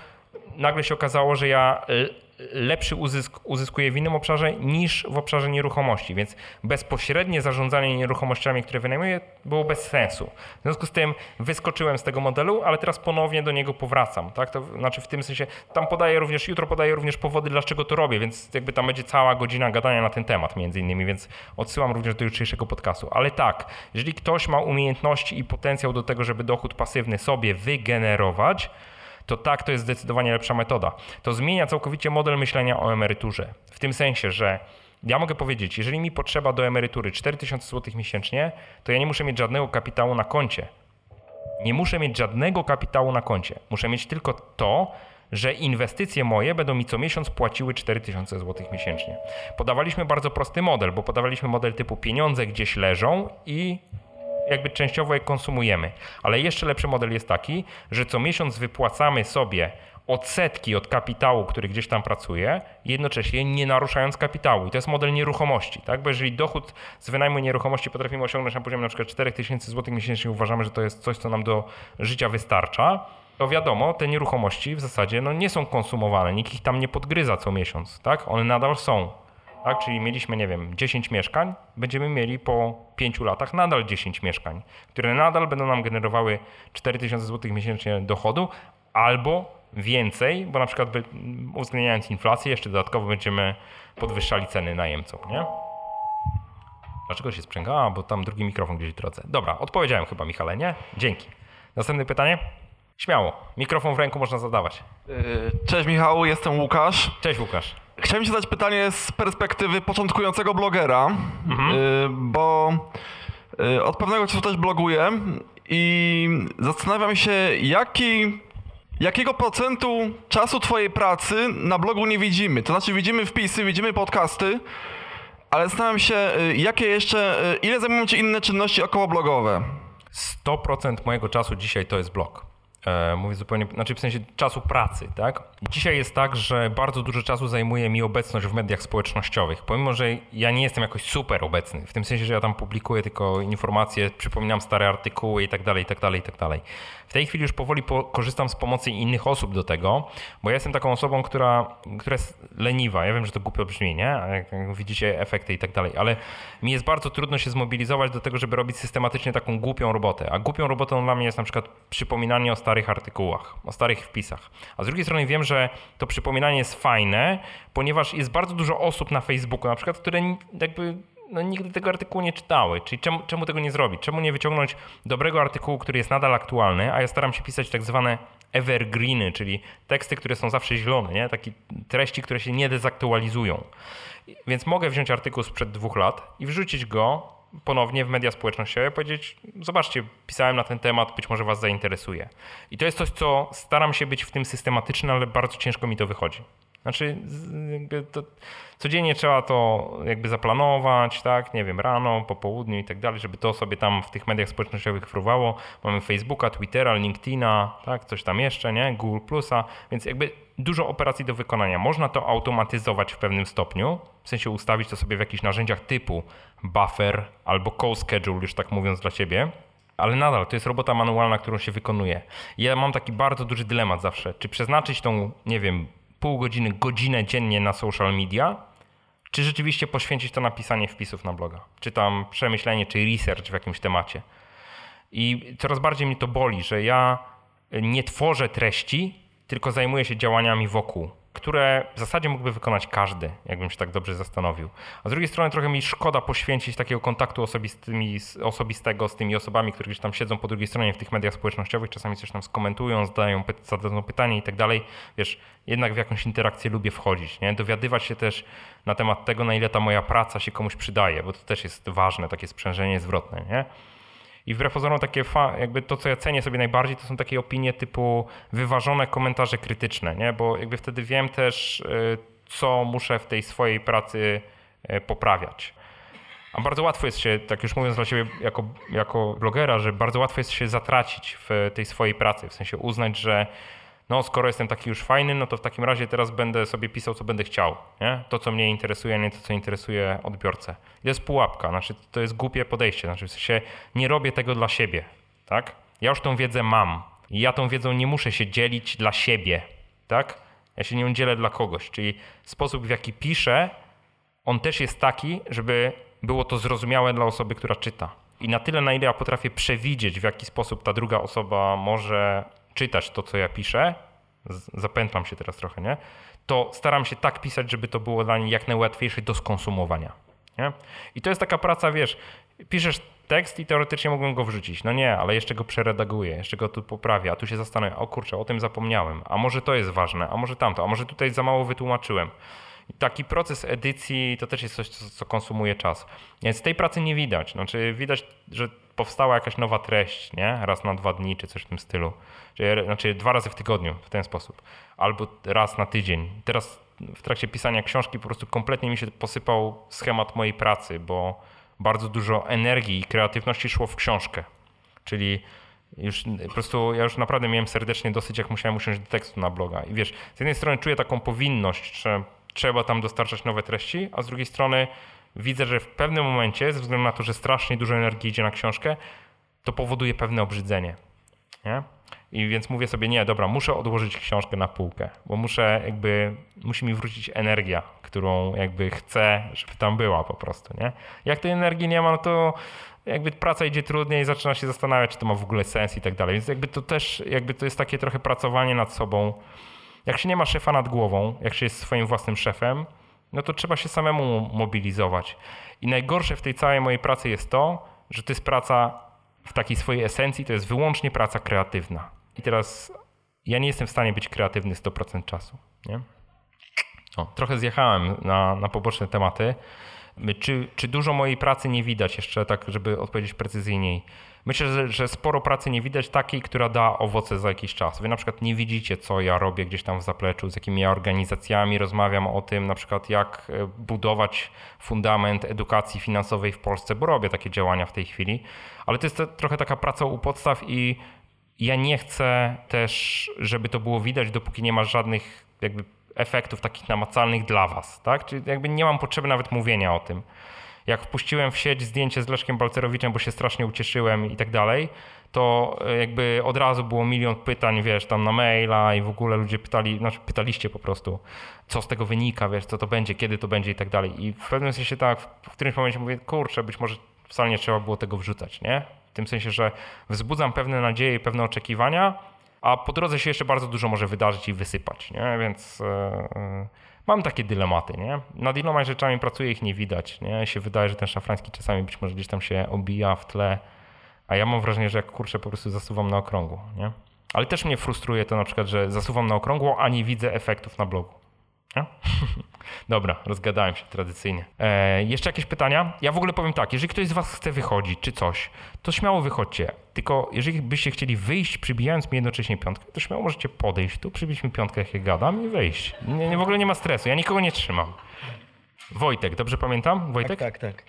nagle się okazało, że ja e, lepszy uzysk uzyskuje w innym obszarze niż w obszarze nieruchomości, więc bezpośrednie zarządzanie nieruchomościami, które wynajmuję, było bez sensu. W związku z tym wyskoczyłem z tego modelu, ale teraz ponownie do niego powracam. Tak? To znaczy w tym sensie, tam podaję również, jutro podaję również powody, dlaczego to robię, więc jakby tam będzie cała godzina gadania na ten temat między innymi, więc odsyłam również do jutrzejszego podcastu. Ale tak, jeżeli ktoś ma umiejętności i potencjał do tego, żeby dochód pasywny sobie wygenerować, to tak, to jest zdecydowanie lepsza metoda. To zmienia całkowicie model myślenia o emeryturze. W tym sensie, że ja mogę powiedzieć, jeżeli mi potrzeba do emerytury 4000 zł miesięcznie, to ja nie muszę mieć żadnego kapitału na koncie. Nie muszę mieć żadnego kapitału na koncie. Muszę mieć tylko to, że inwestycje moje będą mi co miesiąc płaciły 4000 zł miesięcznie. Podawaliśmy bardzo prosty model, bo podawaliśmy model typu pieniądze gdzieś leżą i jakby częściowo je konsumujemy. Ale jeszcze lepszy model jest taki, że co miesiąc wypłacamy sobie odsetki od kapitału, który gdzieś tam pracuje, jednocześnie nie naruszając kapitału. I to jest model nieruchomości, tak? Bo jeżeli dochód z wynajmu nieruchomości potrafimy osiągnąć na poziomie przykład 4000 zł miesięcznie, uważamy, że to jest coś, co nam do życia wystarcza, to wiadomo, te nieruchomości w zasadzie no, nie są konsumowane, nikt ich tam nie podgryza co miesiąc, tak? One nadal są. Tak? Czyli mieliśmy, nie wiem, 10 mieszkań, będziemy mieli po 5 latach nadal 10 mieszkań, które nadal będą nam generowały 4000 zł miesięcznie dochodu albo więcej, bo na przykład uwzględniając inflację, jeszcze dodatkowo będziemy podwyższali ceny najemcom, nie? Dlaczego się sprzęga? bo tam drugi mikrofon gdzieś drodze. Dobra, odpowiedziałem chyba Michale, nie? Dzięki. Następne pytanie? Śmiało. Mikrofon w ręku można zadawać. Cześć Michał, jestem Łukasz. Cześć Łukasz. Chciałem ci zadać pytanie z perspektywy początkującego blogera, mhm. Y, bo y, od pewnego czasu też bloguję i zastanawiam się, jaki, jakiego procentu czasu twojej pracy na blogu nie widzimy. To znaczy widzimy wpisy, widzimy podcasty, ale zastanawiam się, y, jakie jeszcze, ile zajmują ci inne czynności okołoblogowe? 100% mojego czasu dzisiaj to jest blog. E, mówię zupełnie, znaczy w sensie czasu pracy, tak? Dzisiaj jest tak, że bardzo dużo czasu zajmuje mi obecność w mediach społecznościowych, pomimo, że ja nie jestem jakoś super obecny, w tym sensie, że ja tam publikuję tylko informacje, przypominam stare artykuły i tak dalej, i tak dalej, i tak dalej. W tej chwili już powoli po, korzystam z pomocy innych osób do tego, bo ja jestem taką osobą, która, która jest leniwa. Ja wiem, że to głupio brzmi, nie? Jak, widzicie efekty i tak ale mi jest bardzo trudno się zmobilizować do tego, żeby robić systematycznie taką głupią robotę. A głupią robotą dla mnie jest na przykład przypominanie o starych artykułach, o starych wpisach. A z drugiej strony wiem, że to przypominanie jest fajne, ponieważ jest bardzo dużo osób na Facebooku, na przykład, które jakby no, nigdy tego artykułu nie czytały. Czyli czemu, czemu tego nie zrobić? Czemu nie wyciągnąć dobrego artykułu, który jest nadal aktualny, a ja staram się pisać tak zwane evergreeny, czyli teksty, które są zawsze zielone, nie? Takie treści, które się nie dezaktualizują. Więc mogę wziąć artykuł sprzed dwóch lat i wrzucić go ponownie w media społecznościowe powiedzieć, zobaczcie, pisałem na ten temat, być może was zainteresuje. I to jest coś, co staram się być w tym systematyczny, ale bardzo ciężko mi to wychodzi. Znaczy, to codziennie trzeba to jakby zaplanować, tak, nie wiem, rano, po południu i tak dalej, żeby to sobie tam w tych mediach społecznościowych fruwało. Mamy Facebooka, Twittera, LinkedIna, tak, coś tam jeszcze, nie, Google Plusa, więc jakby dużo operacji do wykonania. Można to automatyzować w pewnym stopniu, w sensie ustawić to sobie w jakichś narzędziach typu buffer albo co-schedule, już tak mówiąc dla ciebie, ale nadal to jest robota manualna, którą się wykonuje. Ja mam taki bardzo duży dylemat zawsze, czy przeznaczyć tą, nie wiem, pół godziny, godzinę dziennie na social media, czy rzeczywiście poświęcić to na pisanie wpisów na bloga, czy tam przemyślenie, czy research w jakimś temacie. I coraz bardziej mnie to boli, że ja nie tworzę treści, tylko zajmuję się działaniami wokół. Które w zasadzie mógłby wykonać każdy, jakbym się tak dobrze zastanowił. A z drugiej strony trochę mi szkoda poświęcić takiego kontaktu osobistego z tymi osobami, które gdzieś tam siedzą po drugiej stronie w tych mediach społecznościowych, czasami coś tam skomentują, zadają, zadadzą pytanie i tak dalej. Wiesz, jednak w jakąś interakcję lubię wchodzić, nie? Dowiadywać się też na temat tego, na ile ta moja praca się komuś przydaje, bo to też jest ważne, takie sprzężenie zwrotne, nie? I wbrew pozorom takie jakby to, co ja cenię sobie najbardziej, to są takie opinie typu wyważone komentarze krytyczne, nie? Bo jakby wtedy wiem też, y, co muszę w tej swojej pracy y, poprawiać. A bardzo łatwo jest się, tak już mówiąc dla siebie jako, jako blogera, że bardzo łatwo jest się zatracić w tej swojej pracy, w sensie uznać, że no skoro jestem taki już fajny, no to w takim razie teraz będę sobie pisał, co będę chciał. Nie? To, co mnie interesuje, a nie to, co interesuje odbiorcę. To jest pułapka, znaczy to jest głupie podejście, znaczy w sensie nie robię tego dla siebie, tak? Ja już tą wiedzę mam i ja tą wiedzą nie muszę się dzielić dla siebie, tak? Ja się nią dzielę dla kogoś, czyli sposób, w jaki piszę, on też jest taki, żeby było to zrozumiałe dla osoby, która czyta. I na tyle, na ile ja potrafię przewidzieć, w jaki sposób ta druga osoba może czytać to, co ja piszę, zapętlam się teraz trochę, nie? To staram się tak pisać, żeby to było dla niej jak najłatwiejsze do skonsumowania. Nie? I to jest taka praca, wiesz, piszesz tekst i teoretycznie mógłbym go wrzucić. No nie, ale jeszcze go przeredaguję, jeszcze go tu poprawię, a tu się zastanawiam, o kurczę, o tym zapomniałem, a może to jest ważne, a może tamto, a może tutaj za mało wytłumaczyłem. I taki proces edycji to też jest coś, co, co konsumuje czas. Więc tej pracy nie widać. Znaczy widać, że powstała jakaś nowa treść, nie? Raz na dwa dni czy coś w tym stylu. Znaczy dwa razy w tygodniu w ten sposób. Albo raz na tydzień. Teraz w trakcie pisania książki po prostu kompletnie mi się posypał schemat mojej pracy, bo bardzo dużo energii i kreatywności szło w książkę. Czyli już po prostu ja już naprawdę miałem serdecznie dosyć, jak musiałem usiąść do tekstu na bloga. I wiesz, z jednej strony czuję taką powinność, że trzeba tam dostarczać nowe treści, a z drugiej strony widzę, że w pewnym momencie, ze względu na to, że strasznie dużo energii idzie na książkę, to powoduje pewne obrzydzenie. Nie? I więc mówię sobie, nie, dobra, muszę odłożyć książkę na półkę, bo muszę jakby, musi mi wrócić energia, którą jakby chcę, żeby tam była po prostu, nie? Jak tej energii nie ma, no to jakby praca idzie trudniej, zaczyna się zastanawiać, czy to ma w ogóle sens i tak dalej. Więc jakby to też, jakby to jest takie trochę pracowanie nad sobą. Jak się nie ma szefa nad głową, jak się jest swoim własnym szefem, no to trzeba się samemu mobilizować. I najgorsze w tej całej mojej pracy jest to, że to jest praca w takiej swojej esencji, to jest wyłącznie praca kreatywna. I teraz ja nie jestem w stanie być kreatywny 100% czasu. Nie? O, trochę zjechałem na, na poboczne tematy. Czy, czy dużo mojej pracy nie widać jeszcze, tak żeby odpowiedzieć precyzyjniej? Myślę, że, że, sporo pracy nie widać takiej, która da owoce za jakiś czas. Wy na przykład nie widzicie, co ja robię gdzieś tam w zapleczu, z jakimi ja organizacjami rozmawiam o tym, na przykład jak e, budować fundament edukacji finansowej w Polsce, bo robię takie działania w tej chwili, ale to jest trochę taka praca u podstaw i ja nie chcę też, żeby to było widać, dopóki nie ma żadnych jakby efektów takich namacalnych dla was, tak? Czyli jakby nie mam potrzeby nawet mówienia o tym. Jak wpuściłem w sieć zdjęcie z Leszkiem Balcerowiczem, bo się strasznie ucieszyłem i tak dalej, to e, jakby od razu było milion pytań, wiesz, tam na maila i w ogóle ludzie pytali, znaczy pytaliście po prostu, co z tego wynika, wiesz, co to będzie, kiedy to będzie i tak dalej. I w pewnym sensie tak, w którymś momencie mówię, kurczę, być może wcale nie trzeba było tego wrzucać, nie? W tym sensie, że wzbudzam pewne nadzieje i pewne oczekiwania, a po drodze się jeszcze bardzo dużo może wydarzyć i wysypać, nie? Więc yy, mam takie dylematy, nie? Nad iloma rzeczami pracuję, ich nie widać, nie? Się wydaje, że ten szafrański czasami być może gdzieś tam się obija w tle, a ja mam wrażenie, że jak kurczę po prostu zasuwam na okrągło, nie? Ale też mnie frustruje to na przykład, że zasuwam na okrągło, a nie widzę efektów na blogu. Ja? Dobra, rozgadałem się tradycyjnie. E, jeszcze jakieś pytania? Ja w ogóle powiem tak, jeżeli ktoś z Was chce wychodzić czy coś, to śmiało wychodźcie. Tylko jeżeli byście chcieli wyjść, przybijając mi jednocześnie piątkę, to śmiało możecie podejść tu, przybić mi piątkę, jak ja gadam i wyjść. Nie, nie, w ogóle nie ma stresu, ja nikogo nie trzymam. Wojtek, dobrze pamiętam? Wojtek? Tak, tak, tak.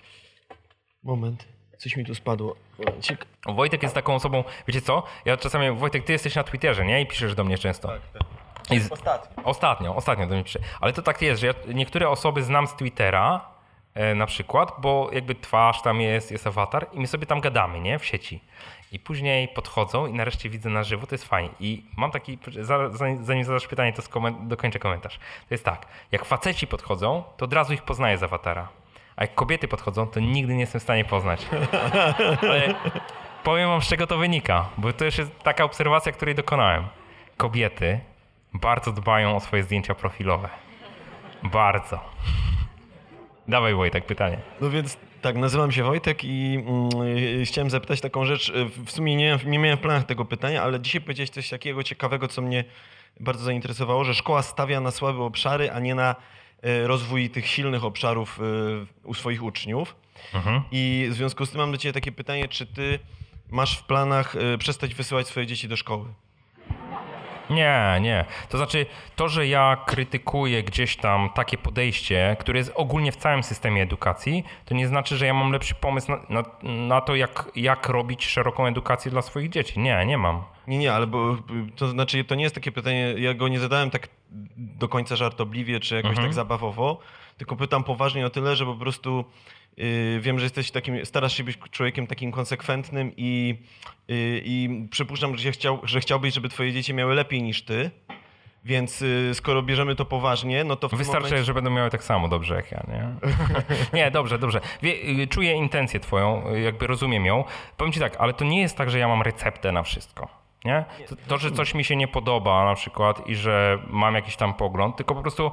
Moment, coś mi tu spadło. Momencik. Wojtek jest taką osobą, wiecie co? Ja czasami, Wojtek, ty jesteś na Twitterze, nie? I piszesz do mnie często. Tak, tak. Z... Ostatnio. Ostatnio, ostatnio do mnie pisze. Ale to tak jest, że ja niektóre osoby znam z Twittera e, na przykład, bo jakby twarz tam jest, jest awatar i my sobie tam gadamy, nie? W sieci. I później podchodzą i nareszcie widzę na żywo, to jest fajnie. I mam taki, zanim zadasz pytanie, to skoment, dokończę komentarz. To jest tak, jak faceci podchodzą, to od razu ich poznaję z awatara. A jak kobiety podchodzą, to nigdy nie jestem w stanie poznać. Ale powiem wam, z czego to wynika, bo to już jest taka obserwacja, której dokonałem. Kobiety bardzo dbają o swoje zdjęcia profilowe. Bardzo. Dawaj Wojtek, pytanie. No więc tak, nazywam się Wojtek i mm, chciałem zapytać taką rzecz. W sumie nie, nie miałem w planach tego pytania, ale dzisiaj powiedziałeś coś takiego ciekawego, co mnie bardzo zainteresowało, że szkoła stawia na słabe obszary, a nie na e, rozwój tych silnych obszarów e, u swoich uczniów. Mhm. I w związku z tym mam do Ciebie takie pytanie, czy Ty masz w planach przestać wysyłać swoje dzieci do szkoły? Nie, nie. To znaczy, to, że ja krytykuję gdzieś tam takie podejście, które jest ogólnie w całym systemie edukacji, to nie znaczy, że ja mam lepszy pomysł na, na, na to, jak, jak robić szeroką edukację dla swoich dzieci. Nie, nie mam. Nie, nie, ale bo, to znaczy to nie jest takie pytanie, ja go nie zadałem tak do końca żartobliwie czy jakoś Mhm. tak zabawowo, tylko pytam poważnie o tyle, że po prostu wiem, że jesteś takim, starasz się być człowiekiem takim konsekwentnym i, yy, i przypuszczam, że, chciał, że chciałbyś, żeby twoje dzieci miały lepiej niż ty, więc yy, skoro bierzemy to poważnie, no to Wystarczy, momencie... że będą miały tak samo dobrze jak ja, nie? nie, dobrze, dobrze. Wie, y, czuję intencję twoją, y, jakby rozumiem ją. Powiem ci tak, ale to nie jest tak, że ja mam receptę na wszystko. Nie? To, to, że coś mi się nie podoba na przykład i że mam jakiś tam pogląd, tylko po prostu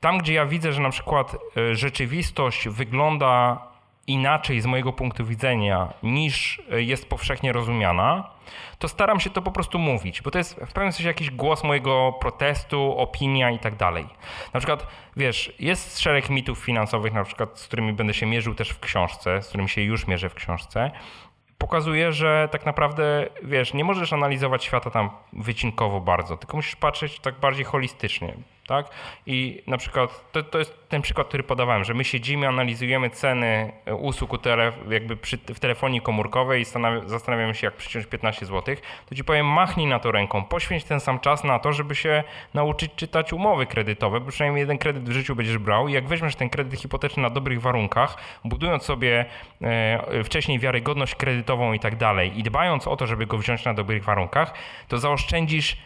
tam, gdzie ja widzę, że na przykład y, rzeczywistość wygląda inaczej z mojego punktu widzenia niż y, jest powszechnie rozumiana, to staram się to po prostu mówić, bo to jest w pewnym sensie jakiś głos mojego protestu, opinia i tak dalej. Na przykład, wiesz, jest szereg mitów finansowych, na przykład, z którymi będę się mierzył też w książce, z którymi się już mierzę w książce. Pokazuje, że tak naprawdę, wiesz, nie możesz analizować świata tam wycinkowo bardzo, tylko musisz patrzeć tak bardziej holistycznie, tak? I na przykład, to, to jest ten przykład, który podawałem, że my siedzimy, analizujemy ceny e, usług tele, jakby przy, w telefonii komórkowej i stanawia- zastanawiamy się, jak przyciąć 15 zł, to ci powiem, machnij na to ręką, poświęć ten sam czas na to, żeby się nauczyć czytać umowy kredytowe, bo przynajmniej jeden kredyt w życiu będziesz brał i jak weźmiesz ten kredyt hipoteczny na dobrych warunkach, budując sobie e, wcześniej wiarygodność kredytową i tak dalej i dbając o to, żeby go wziąć na dobrych warunkach, to zaoszczędzisz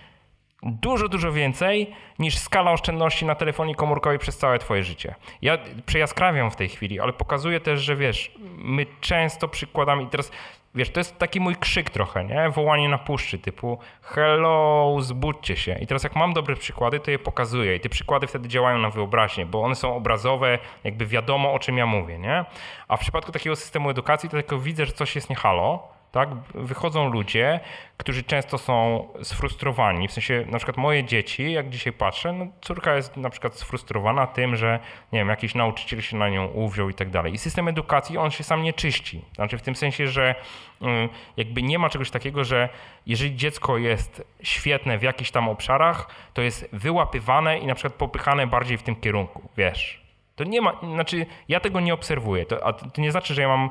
dużo, dużo więcej niż skala oszczędności na telefonii komórkowej przez całe twoje życie. Ja przejaskrawiam w tej chwili, ale pokazuję też, że wiesz, my często przykładamy i teraz Wiesz, to jest taki mój krzyk trochę, nie? Wołanie na puszczy typu hello, zbudźcie się. I teraz jak mam dobre przykłady, to je pokazuję i te przykłady wtedy działają na wyobraźnię, bo one są obrazowe, jakby wiadomo o czym ja mówię, nie? A w przypadku takiego systemu edukacji to tylko widzę, że coś jest nie halo, tak? Wychodzą ludzie, którzy często są sfrustrowani. W sensie, na przykład moje dzieci, jak dzisiaj patrzę, no córka jest na przykład sfrustrowana tym, że nie wiem, jakiś nauczyciel się na nią uwziął i tak dalej. I system edukacji, on się sam nie czyści. Znaczy w tym sensie, że mm, jakby nie ma czegoś takiego, że jeżeli dziecko jest świetne w jakichś tam obszarach, to jest wyłapywane i na przykład popychane bardziej w tym kierunku, wiesz. To nie ma, znaczy ja tego nie obserwuję, to, a to nie znaczy, że ja mam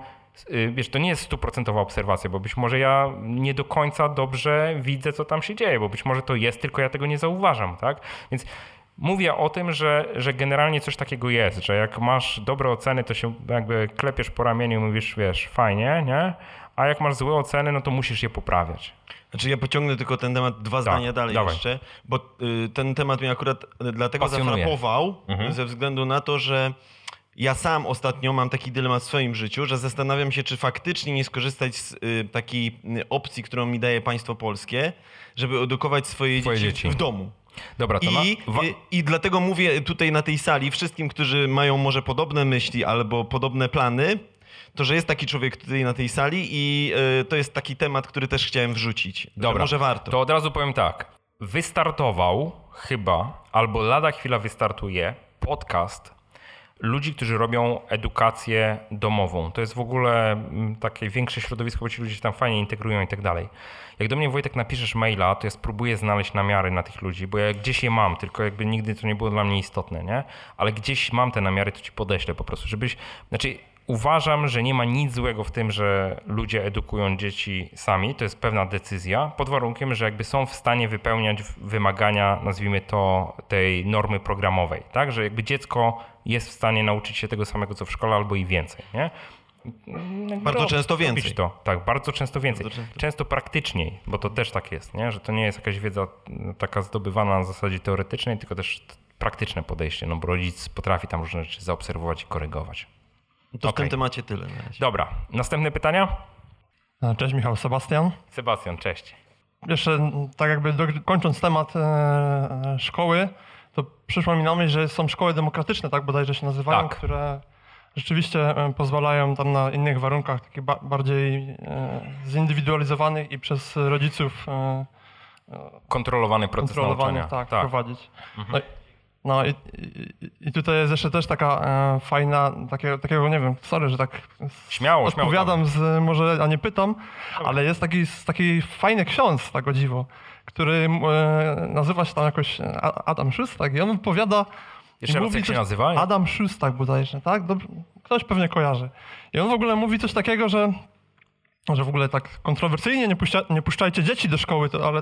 wiesz, to nie jest stuprocentowa obserwacja, bo być może ja nie do końca dobrze widzę, co tam się dzieje, bo być może to jest, tylko ja tego nie zauważam, tak? Więc mówię o tym, że, że generalnie coś takiego jest, że jak masz dobre oceny, to się jakby klepiesz po ramieniu i mówisz, wiesz, fajnie, nie? A jak masz złe oceny, no to musisz je poprawiać. Znaczy ja pociągnę tylko ten temat dwa Tak, zdania dalej dawaj. jeszcze, bo y, ten temat mnie akurat y, dlatego Pasjonuje. zafrapował, Mhm. ze względu na to, że ja sam ostatnio mam taki dylemat w swoim życiu, że zastanawiam się, czy faktycznie nie skorzystać z y, takiej y, opcji, którą mi daje państwo polskie, żeby edukować swoje dzieci, dzieci. w domu. Dobra, to I, na, wa- i, dlatego mówię tutaj na tej sali wszystkim, którzy mają może podobne myśli albo podobne plany, to, że jest taki człowiek tutaj na tej sali i y, to jest taki temat, który też chciałem wrzucić. Dobra, może warto. to od razu powiem tak. Wystartował chyba, albo lada chwila wystartuje podcast ludzi, którzy robią edukację domową. To jest w ogóle mm, takie większe środowisko, bo ci ludzie się tam fajnie integrują i tak dalej. Jak do mnie Wojtek napiszesz maila, to ja spróbuję znaleźć namiary na tych ludzi, bo ja gdzieś je mam, tylko jakby nigdy to nie było dla mnie istotne, nie? Ale gdzieś mam te namiary, to ci podeślę po prostu, żebyś... Znaczy, Uważam, że nie ma nic złego w tym, że ludzie edukują dzieci sami. To jest pewna decyzja, pod warunkiem, że jakby są w stanie wypełniać wymagania, nazwijmy to, tej normy programowej. Tak? Że jakby dziecko jest w stanie nauczyć się tego samego, co w szkole, albo i więcej. Nie? Jakby Bardzo często więcej. To. Tak, bardzo często więcej. Bardzo często. Często praktyczniej, bo to też tak jest, nie? że to nie jest jakaś wiedza mm, taka zdobywana na zasadzie teoretycznej, tylko też praktyczne podejście, no bo rodzic potrafi tam różne rzeczy zaobserwować i korygować. To w Okej. tym temacie tyle na razie. Dobra, następne pytania? Cześć Michał, Sebastian. Sebastian, cześć. jeszcze tak jakby do, kończąc temat e, szkoły, to przyszło mi na myśl, że są szkoły demokratyczne, tak bodajże się nazywają, Tak. które rzeczywiście e, pozwalają tam na innych warunkach, takich ba, bardziej e, zindywidualizowanych i przez rodziców e, Kontrolowany proces kontrolowany, nauczania. tak, Tak. prowadzić. Mhm. No, no i, i, i tutaj jest jeszcze też taka e, fajna, takiego, takiego, nie wiem, sorry, że tak Śmiało, śmiało, odpowiadam, z, może, a nie pytam, ale jest taki, taki fajny ksiądz, tak o dziwo, który e, nazywa się tam jakoś A- Adam Szustak i on opowiada... Jeszcze raz, mówi jak się coś- nazywa? Adam Szustak bodajże, tak? Dob- ktoś pewnie kojarzy. I on w ogóle mówi coś takiego, że, że w ogóle tak kontrowersyjnie nie, puścia, nie puszczajcie dzieci do szkoły, to, ale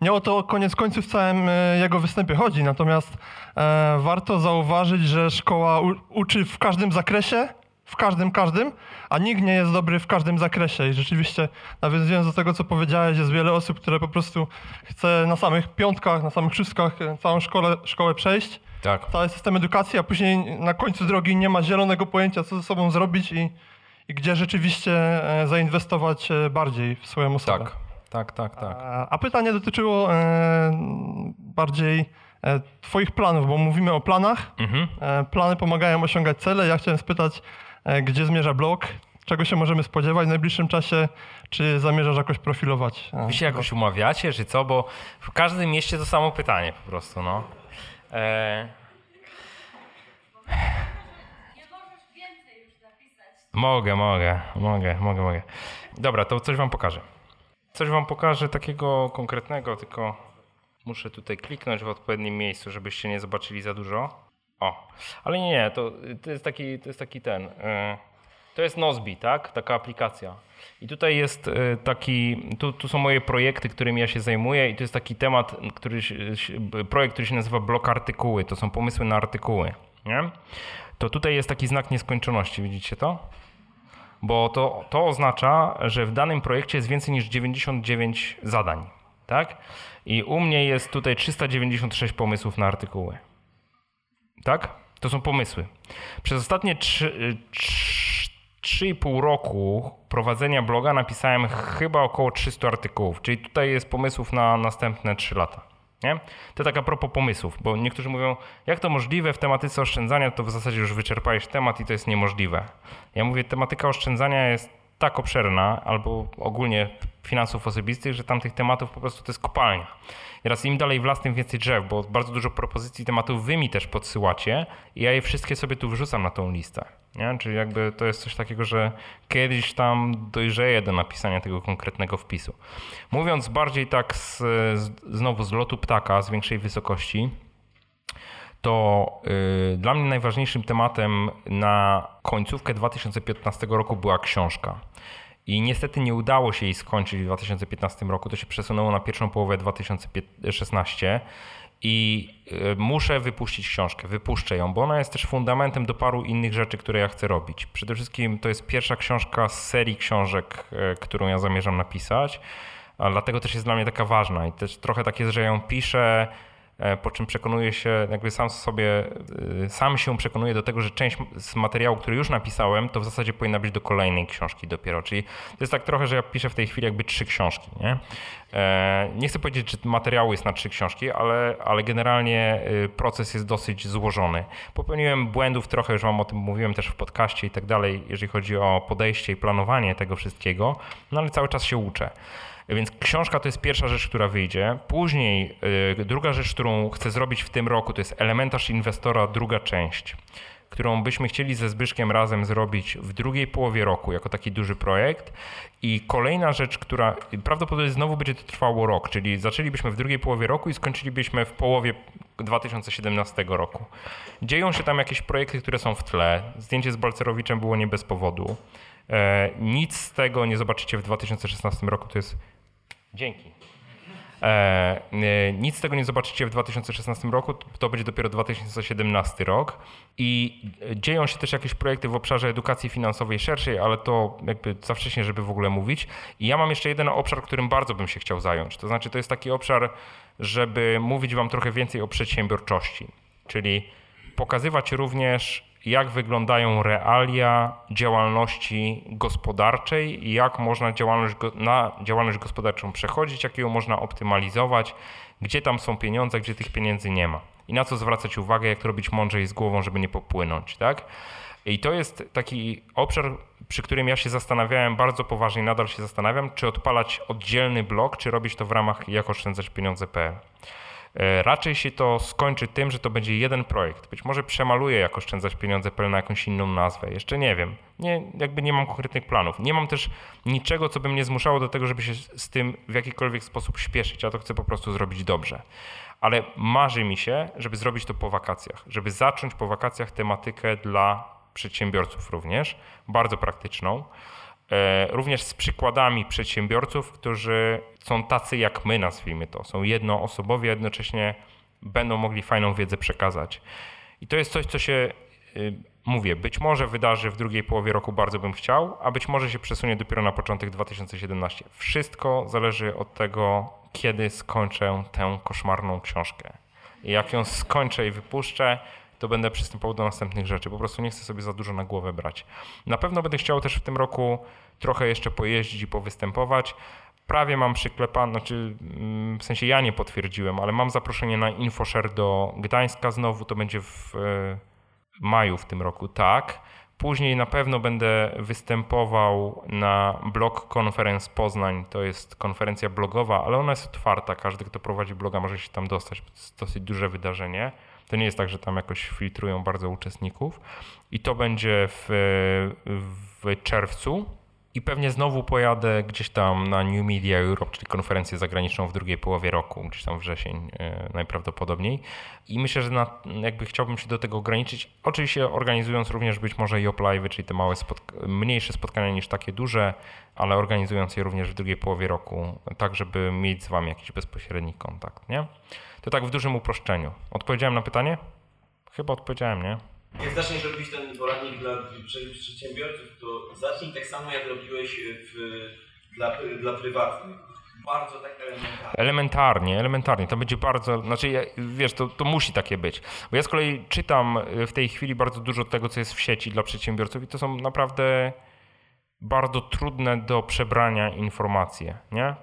nie o to koniec końców w całym e, jego występie chodzi. Natomiast e, warto zauważyć, że szkoła u, uczy w każdym zakresie, w każdym, każdym, a nikt nie jest dobry w każdym zakresie. I rzeczywiście, nawiązując do tego, co powiedziałeś, jest wiele osób, które po prostu chce na samych piątkach, na samych szóstkach e, całą szkołę, szkołę przejść. Tak. Cały system edukacji, a później na końcu drogi nie ma zielonego pojęcia, co ze sobą zrobić i, i gdzie rzeczywiście e, zainwestować bardziej w swoją osobę. Tak, tak, tak, tak. A, a pytanie dotyczyło e, bardziej e, Twoich planów, bo mówimy o planach. Mhm. E, plany pomagają osiągać cele. Ja chciałem spytać, e, gdzie zmierza blog? Czego się możemy spodziewać w najbliższym czasie? Czy zamierzasz jakoś profilować? Wy się jakoś umawiacie, czy co? Bo w każdym mieście to samo pytanie po prostu, no. E... Mogę, mogę, mogę, mogę, mogę. Dobra, to coś wam pokażę. Coś wam pokażę takiego konkretnego, tylko muszę tutaj kliknąć w odpowiednim miejscu, żebyście nie zobaczyli za dużo. O, ale nie, nie, to, to jest taki, to jest taki ten. e, To jest Nozbi, tak? Taka aplikacja. I tutaj jest e, taki, tu, tu są moje projekty, którymi ja się zajmuję i to jest taki temat, który, projekt, który się nazywa blok artykuły. To są pomysły na artykuły, nie? To tutaj jest taki znak nieskończoności, widzicie to? Bo to, to oznacza, że w danym projekcie jest więcej niż 99 zadań, tak? I u mnie jest tutaj 396 pomysłów na artykuły. Tak? To są pomysły. Przez ostatnie 3,5 roku prowadzenia bloga napisałem chyba około 300 artykułów, czyli tutaj jest pomysłów na następne 3 lata. Nie? To tak a propos pomysłów, bo niektórzy mówią, jak to możliwe w tematyce oszczędzania, to w zasadzie już wyczerpałeś temat i to jest niemożliwe. Ja mówię, tematyka oszczędzania jest tak obszerna, albo ogólnie finansów osobistych, że tam tych tematów po prostu to jest kopalnia. I teraz im dalej w las, tym więcej drzew, bo bardzo dużo propozycji tematów wy mi też podsyłacie i ja je wszystkie sobie tu wrzucam na tą listę. Nie? Czyli jakby to jest coś takiego, że kiedyś tam dojrzeję do napisania tego konkretnego wpisu. Mówiąc bardziej tak z, znowu z lotu ptaka, z większej wysokości, to y, dla mnie najważniejszym tematem na końcówkę 2015 roku była książka. I niestety nie udało się jej skończyć w 2015 roku, to się przesunęło na pierwszą połowę 2016 i y, muszę wypuścić książkę, wypuszczę ją, bo ona jest też fundamentem do paru innych rzeczy, które ja chcę robić. Przede wszystkim to jest pierwsza książka z serii książek, y, którą ja zamierzam napisać, dlatego też jest dla mnie taka ważna i też trochę tak jest, że ją piszę, e, po czym przekonuję się, jakby sam sobie, y, sam się przekonuję do tego, że część z materiału, który już napisałem, to w zasadzie powinna być do kolejnej książki dopiero. Czyli to jest tak trochę, że ja piszę w tej chwili jakby trzy książki. Nie, E, nie chcę powiedzieć, że materiału jest na trzy książki, ale, ale generalnie proces jest dosyć złożony. Popełniłem błędów trochę, już wam o tym mówiłem też w podcaście i tak dalej, jeżeli chodzi o podejście i planowanie tego wszystkiego, no ale cały czas się uczę. Więc książka to jest pierwsza rzecz, która wyjdzie. Później y, druga rzecz, którą chcę zrobić w tym roku, to jest elementarz inwestora, druga część, którą byśmy chcieli ze Zbyszkiem razem zrobić w drugiej połowie roku, jako taki duży projekt. I kolejna rzecz, która prawdopodobnie znowu będzie to trwało rok, czyli zaczęlibyśmy w drugiej połowie roku i skończylibyśmy w połowie 2017 roku. Dzieją się tam jakieś projekty, które są w tle. Zdjęcie z Balcerowiczem było nie bez powodu. E, nic z tego nie zobaczycie w 2016 roku, to jest Dzięki. E, e, nic z tego nie zobaczycie w 2016 roku, to będzie dopiero 2017 rok. I dzieją się też jakieś projekty w obszarze edukacji finansowej szerszej, ale to jakby za wcześnie, żeby w ogóle mówić. I ja mam jeszcze jeden obszar, którym bardzo bym się chciał zająć. To znaczy, to jest taki obszar, żeby mówić Wam trochę więcej o przedsiębiorczości, czyli pokazywać również jak wyglądają realia działalności gospodarczej jak można działalność, na działalność gospodarczą przechodzić, jak ją można optymalizować, gdzie tam są pieniądze, gdzie tych pieniędzy nie ma. I na co zwracać uwagę, jak to robić mądrzej z głową, żeby nie popłynąć, tak? I to jest taki obszar, przy którym ja się zastanawiałem bardzo poważnie, nadal się zastanawiam, czy odpalać oddzielny blok, czy robić to w ramach jak oszczędzać pieniądze.pl. E, raczej się to skończy tym, że to będzie jeden projekt. Być może przemaluję jak oszczędzać pieniądze.pl na jakąś inną nazwę. Jeszcze nie wiem. Nie, jakby nie mam konkretnych planów. Nie mam też niczego, co by mnie zmuszało do tego, żeby się z tym w jakikolwiek sposób śpieszyć. Ja to chcę po prostu zrobić dobrze. Ale marzy mi się, żeby zrobić to po wakacjach. Żeby zacząć po wakacjach tematykę dla przedsiębiorców również, bardzo praktyczną. E, również z przykładami przedsiębiorców, którzy są tacy jak my, nazwijmy to. Są jednoosobowi, a jednocześnie będą mogli fajną wiedzę przekazać. I to jest coś, co się, y, mówię, być może wydarzy w drugiej połowie roku, bardzo bym chciał, a być może się przesunie dopiero na początek 2017. Wszystko zależy od tego, kiedy skończę tę koszmarną książkę. I jak ją skończę i wypuszczę, to będę przystępował do następnych rzeczy. Po prostu nie chcę sobie za dużo na głowę brać. Na pewno będę chciał też w tym roku trochę jeszcze pojeździć i powystępować. Prawie mam przyklepane, znaczy mm, w sensie ja nie potwierdziłem, ale mam zaproszenie na InfoShare do Gdańska znowu, to będzie w e, maju w tym roku, tak. Później na pewno będę występował na Blog Conference Poznań. To jest konferencja blogowa, ale ona jest otwarta. Każdy, kto prowadzi bloga, może się tam dostać. To jest dosyć duże wydarzenie. To nie jest tak, że tam jakoś filtrują bardzo uczestników. I to będzie w, w czerwcu. I pewnie znowu pojadę gdzieś tam na New Media Europe, czyli konferencję zagraniczną w drugiej połowie roku, gdzieś tam wrzesień e, najprawdopodobniej. I myślę, że na, jakby chciałbym się do tego ograniczyć, oczywiście organizując również być może i Live, czyli te małe, spotka mniejsze spotkania niż takie duże, ale organizując je również w drugiej połowie roku, tak żeby mieć z Wami jakiś bezpośredni kontakt, nie? To tak w dużym uproszczeniu. Odpowiedziałem na pytanie? Chyba odpowiedziałem, nie? Jak zaczniesz robić ten poradnik dla przedsiębiorców, to zacznij tak samo jak robiłeś w, dla, dla prywatnych. Bardzo tak elementarnie. Elementarnie, elementarnie. To będzie bardzo, znaczy wiesz, to, to musi takie być. Bo ja z kolei czytam w tej chwili bardzo dużo tego, co jest w sieci dla przedsiębiorców i to są naprawdę bardzo trudne do przebrania informacje, nie?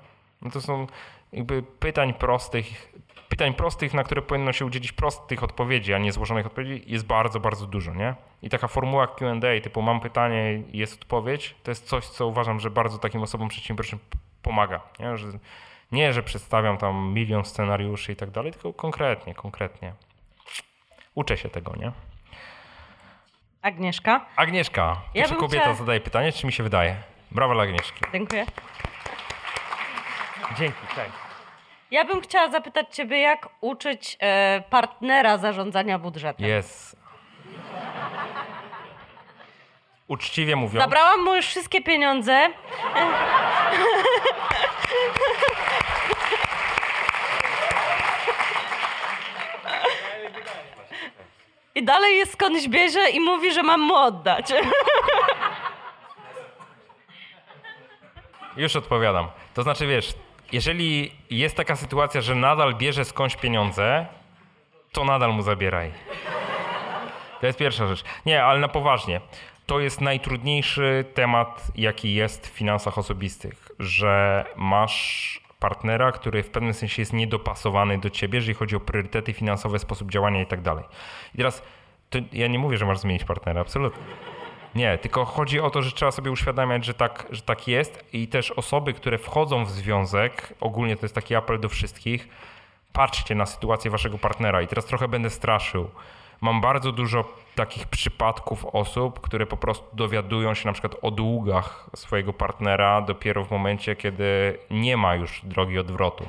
No to są jakby pytań prostych, pytań prostych, na które powinno się udzielić prostych odpowiedzi, a nie złożonych odpowiedzi, jest bardzo, bardzo dużo, nie? I taka formuła Q&A, typu mam pytanie, jest odpowiedź, to jest coś, co uważam, że bardzo takim osobom przedsiębiorczym pomaga, nie? Że, nie, że przedstawiam tam milion scenariuszy i tak dalej, tylko konkretnie, konkretnie. Uczę się tego, nie? Agnieszka. Agnieszka. Pierwsza ja kobieta chciała... zadaje pytanie, czy mi się wydaje? Brawo dla Agnieszki. Dziękuję. Dzięki, cześć. Ja bym chciała zapytać Ciebie, jak uczyć e, partnera zarządzania budżetem? Jest. Uczciwie mówiąc. Zabrałam mu już wszystkie pieniądze. I dalej jest skądś bierze i mówi, że mam mu oddać. Już odpowiadam. To znaczy, wiesz, jeżeli jest taka sytuacja, że nadal bierze skądś pieniądze, to nadal mu zabieraj. To jest pierwsza rzecz. Nie, ale na poważnie. To jest najtrudniejszy temat, jaki jest w finansach osobistych, że masz partnera, który w pewnym sensie jest niedopasowany do ciebie, jeżeli chodzi o priorytety finansowe, sposób działania i tak dalej. I teraz ja nie mówię, że masz zmienić partnera, absolutnie. Nie, tylko chodzi o to, że trzeba sobie uświadamiać, że tak, że tak jest i też osoby, które wchodzą w związek, ogólnie to jest taki apel do wszystkich, patrzcie na sytuację waszego partnera i teraz trochę będę straszył. Mam bardzo dużo takich przypadków osób, które po prostu dowiadują się na przykład o długach swojego partnera dopiero w momencie, kiedy nie ma już drogi odwrotu.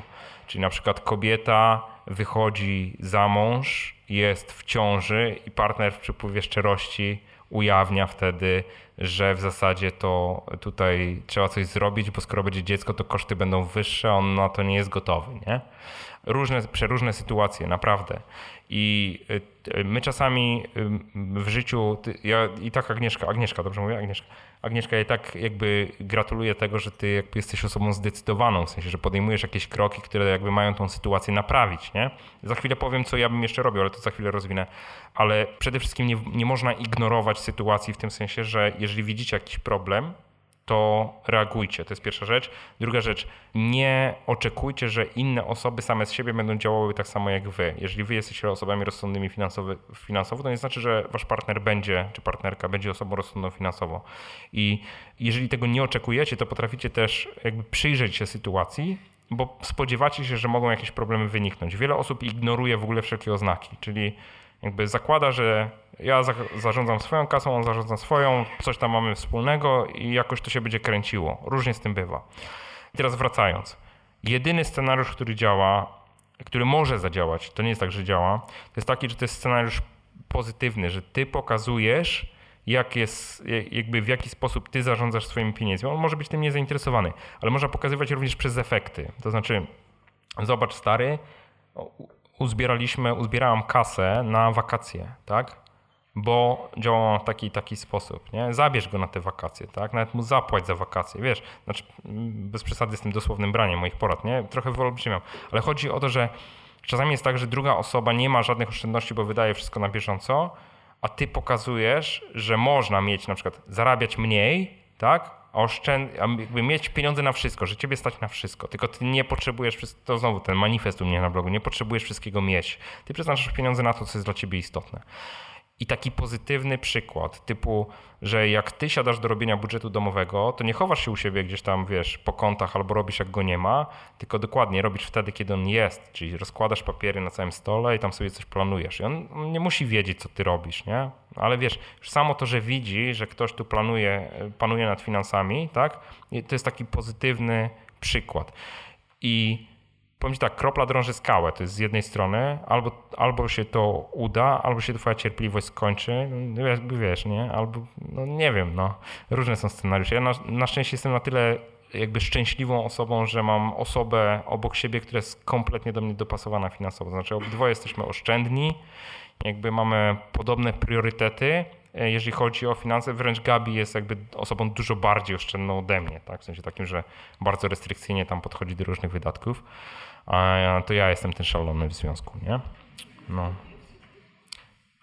Czyli na przykład kobieta wychodzi za mąż, jest w ciąży i partner w przypływie szczerości ujawnia wtedy że w zasadzie to tutaj trzeba coś zrobić, bo skoro będzie dziecko, to koszty będą wyższe, on na to nie jest gotowy, nie? Różne, przeróżne sytuacje, naprawdę. I y, my czasami y, w życiu, ja i tak Agnieszka, Agnieszka, dobrze mówię? Agnieszka. Agnieszka, ja tak jakby gratuluję tego, że ty jakby jesteś osobą zdecydowaną, w sensie, że podejmujesz jakieś kroki, które jakby mają tą sytuację naprawić, nie? Za chwilę powiem, co ja bym jeszcze robił, ale to za chwilę rozwinę. Ale przede wszystkim nie, nie można ignorować sytuacji w tym sensie, że jeżeli widzicie jakiś problem, to reagujcie. To jest pierwsza rzecz. Druga rzecz, nie oczekujcie, że inne osoby same z siebie będą działały tak samo jak wy. Jeżeli wy jesteście osobami rozsądnymi finansowo, to nie znaczy, że wasz partner będzie, czy partnerka będzie osobą rozsądną finansowo. I jeżeli tego nie oczekujecie, to potraficie też jakby przyjrzeć się sytuacji, bo spodziewacie się, że mogą jakieś problemy wyniknąć. Wiele osób ignoruje w ogóle wszelkie oznaki, czyli jakby zakłada, że ja za, zarządzam swoją kasą, on zarządza swoją, coś tam mamy wspólnego i jakoś to się będzie kręciło. Różnie z tym bywa. Teraz wracając. Jedyny scenariusz, który działa, który może zadziałać, to nie jest tak, że działa, to jest taki, że to jest scenariusz pozytywny, że ty pokazujesz, jak jest, jakby w jaki sposób ty zarządzasz swoimi pieniędzmi. On może być tym niezainteresowany, ale można pokazywać również przez efekty. To znaczy, zobacz stary, uzbieraliśmy, uzbierałam kasę na wakacje, tak? Bo działałam w taki taki sposób, nie? Zabierz go na te wakacje, tak? Nawet mu zapłać za wakacje, wiesz? Znaczy, bez przesady z tym dosłownym braniem moich porad, nie? Trochę wyolbrzymiam, ale chodzi o to, że czasami jest tak, że druga osoba nie ma żadnych oszczędności, bo wydaje wszystko na bieżąco, a ty pokazujesz, że można mieć na przykład zarabiać mniej, tak? Oszczęd, jakby mieć pieniądze na wszystko, że ciebie stać na wszystko, tylko ty nie potrzebujesz, to znowu ten manifest u mnie na blogu, nie potrzebujesz wszystkiego mieć. Ty przeznaczasz pieniądze na to, co jest dla ciebie istotne. I taki pozytywny przykład, typu, że jak ty siadasz do robienia budżetu domowego, to nie chowasz się u siebie gdzieś tam, wiesz, po kątach albo robisz jak go nie ma, tylko dokładnie robisz wtedy, kiedy on jest, czyli rozkładasz papiery na całym stole i tam sobie coś planujesz. I on nie musi wiedzieć, co ty robisz, nie? Ale wiesz, samo to, że widzi, że ktoś tu planuje, panuje nad finansami, tak? to jest taki pozytywny przykład. I powiem ci tak, kropla drąży skałę. To jest z jednej strony, albo, albo się to uda, albo się twoja cierpliwość skończy, no, jakby wiesz, nie? Albo, no nie wiem, no. Różne są scenariusze. Ja na, na szczęście jestem na tyle jakby szczęśliwą osobą, że mam osobę obok siebie, która jest kompletnie do mnie dopasowana finansowo. Znaczy obydwoje jesteśmy oszczędni, jakby mamy podobne priorytety, e, jeżeli chodzi o finanse, wręcz Gabi jest jakby osobą dużo bardziej oszczędną ode mnie, tak? w sensie takim, że bardzo restrykcyjnie tam podchodzi do różnych wydatków, a to ja jestem ten szalony w związku, nie? No.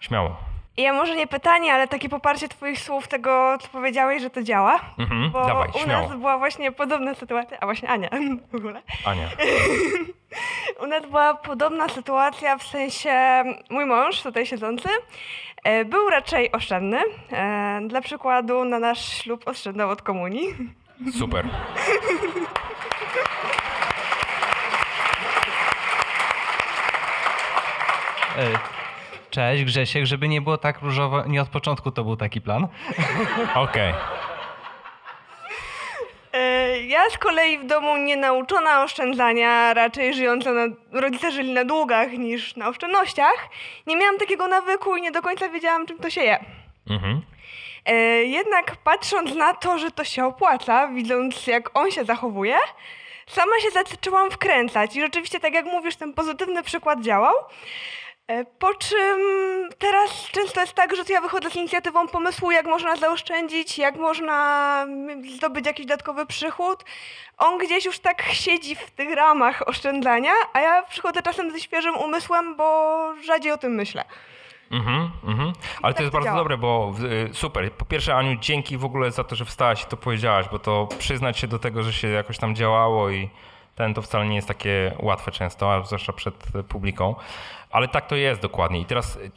Śmiało. Ja może nie pytanie, ale takie poparcie twoich słów, tego co powiedziałeś, że to działa. Mhm, bo dawaj, u śmiało. nas była właśnie podobna sytuacja, a właśnie Ania w ogóle. Ania. u nas była podobna sytuacja, w sensie mój mąż, tutaj siedzący, e, był raczej oszczędny. E, Dla przykładu na nasz ślub oszczędzał od komunii. Super. Cześć, Grzesiek, żeby nie było tak różowo, nie od początku to był taki plan. Okej. E, Ja z kolei w domu nie nauczona oszczędzania, raczej żyjąca na, rodzice żyli na długach niż na oszczędnościach, nie miałam takiego nawyku i nie do końca wiedziałam, czym to się je. Mhm. E, Jednak patrząc na to, że to się opłaca, widząc jak on się zachowuje, sama się zaczęłam wkręcać i rzeczywiście, tak jak mówisz, ten pozytywny przykład działał. E, Po czym teraz często jest tak, że to ja wychodzę z inicjatywą pomysłu, jak można zaoszczędzić, jak można mm, zdobyć jakiś dodatkowy przychód. On gdzieś już tak siedzi w tych ramach oszczędzania, a ja przychodzę czasem ze świeżym umysłem, bo rzadziej o tym myślę. Mhm, mhm. Ale to jest bardzo działa. dobre, bo y, super. Po pierwsze, Aniu, dzięki w ogóle za to, że wstałaś i to powiedziałaś, bo to przyznać się do tego, że się jakoś tam działało i ten to wcale nie jest takie łatwe często, a zwłaszcza przed publiką. Ale tak to jest dokładnie. I teraz y,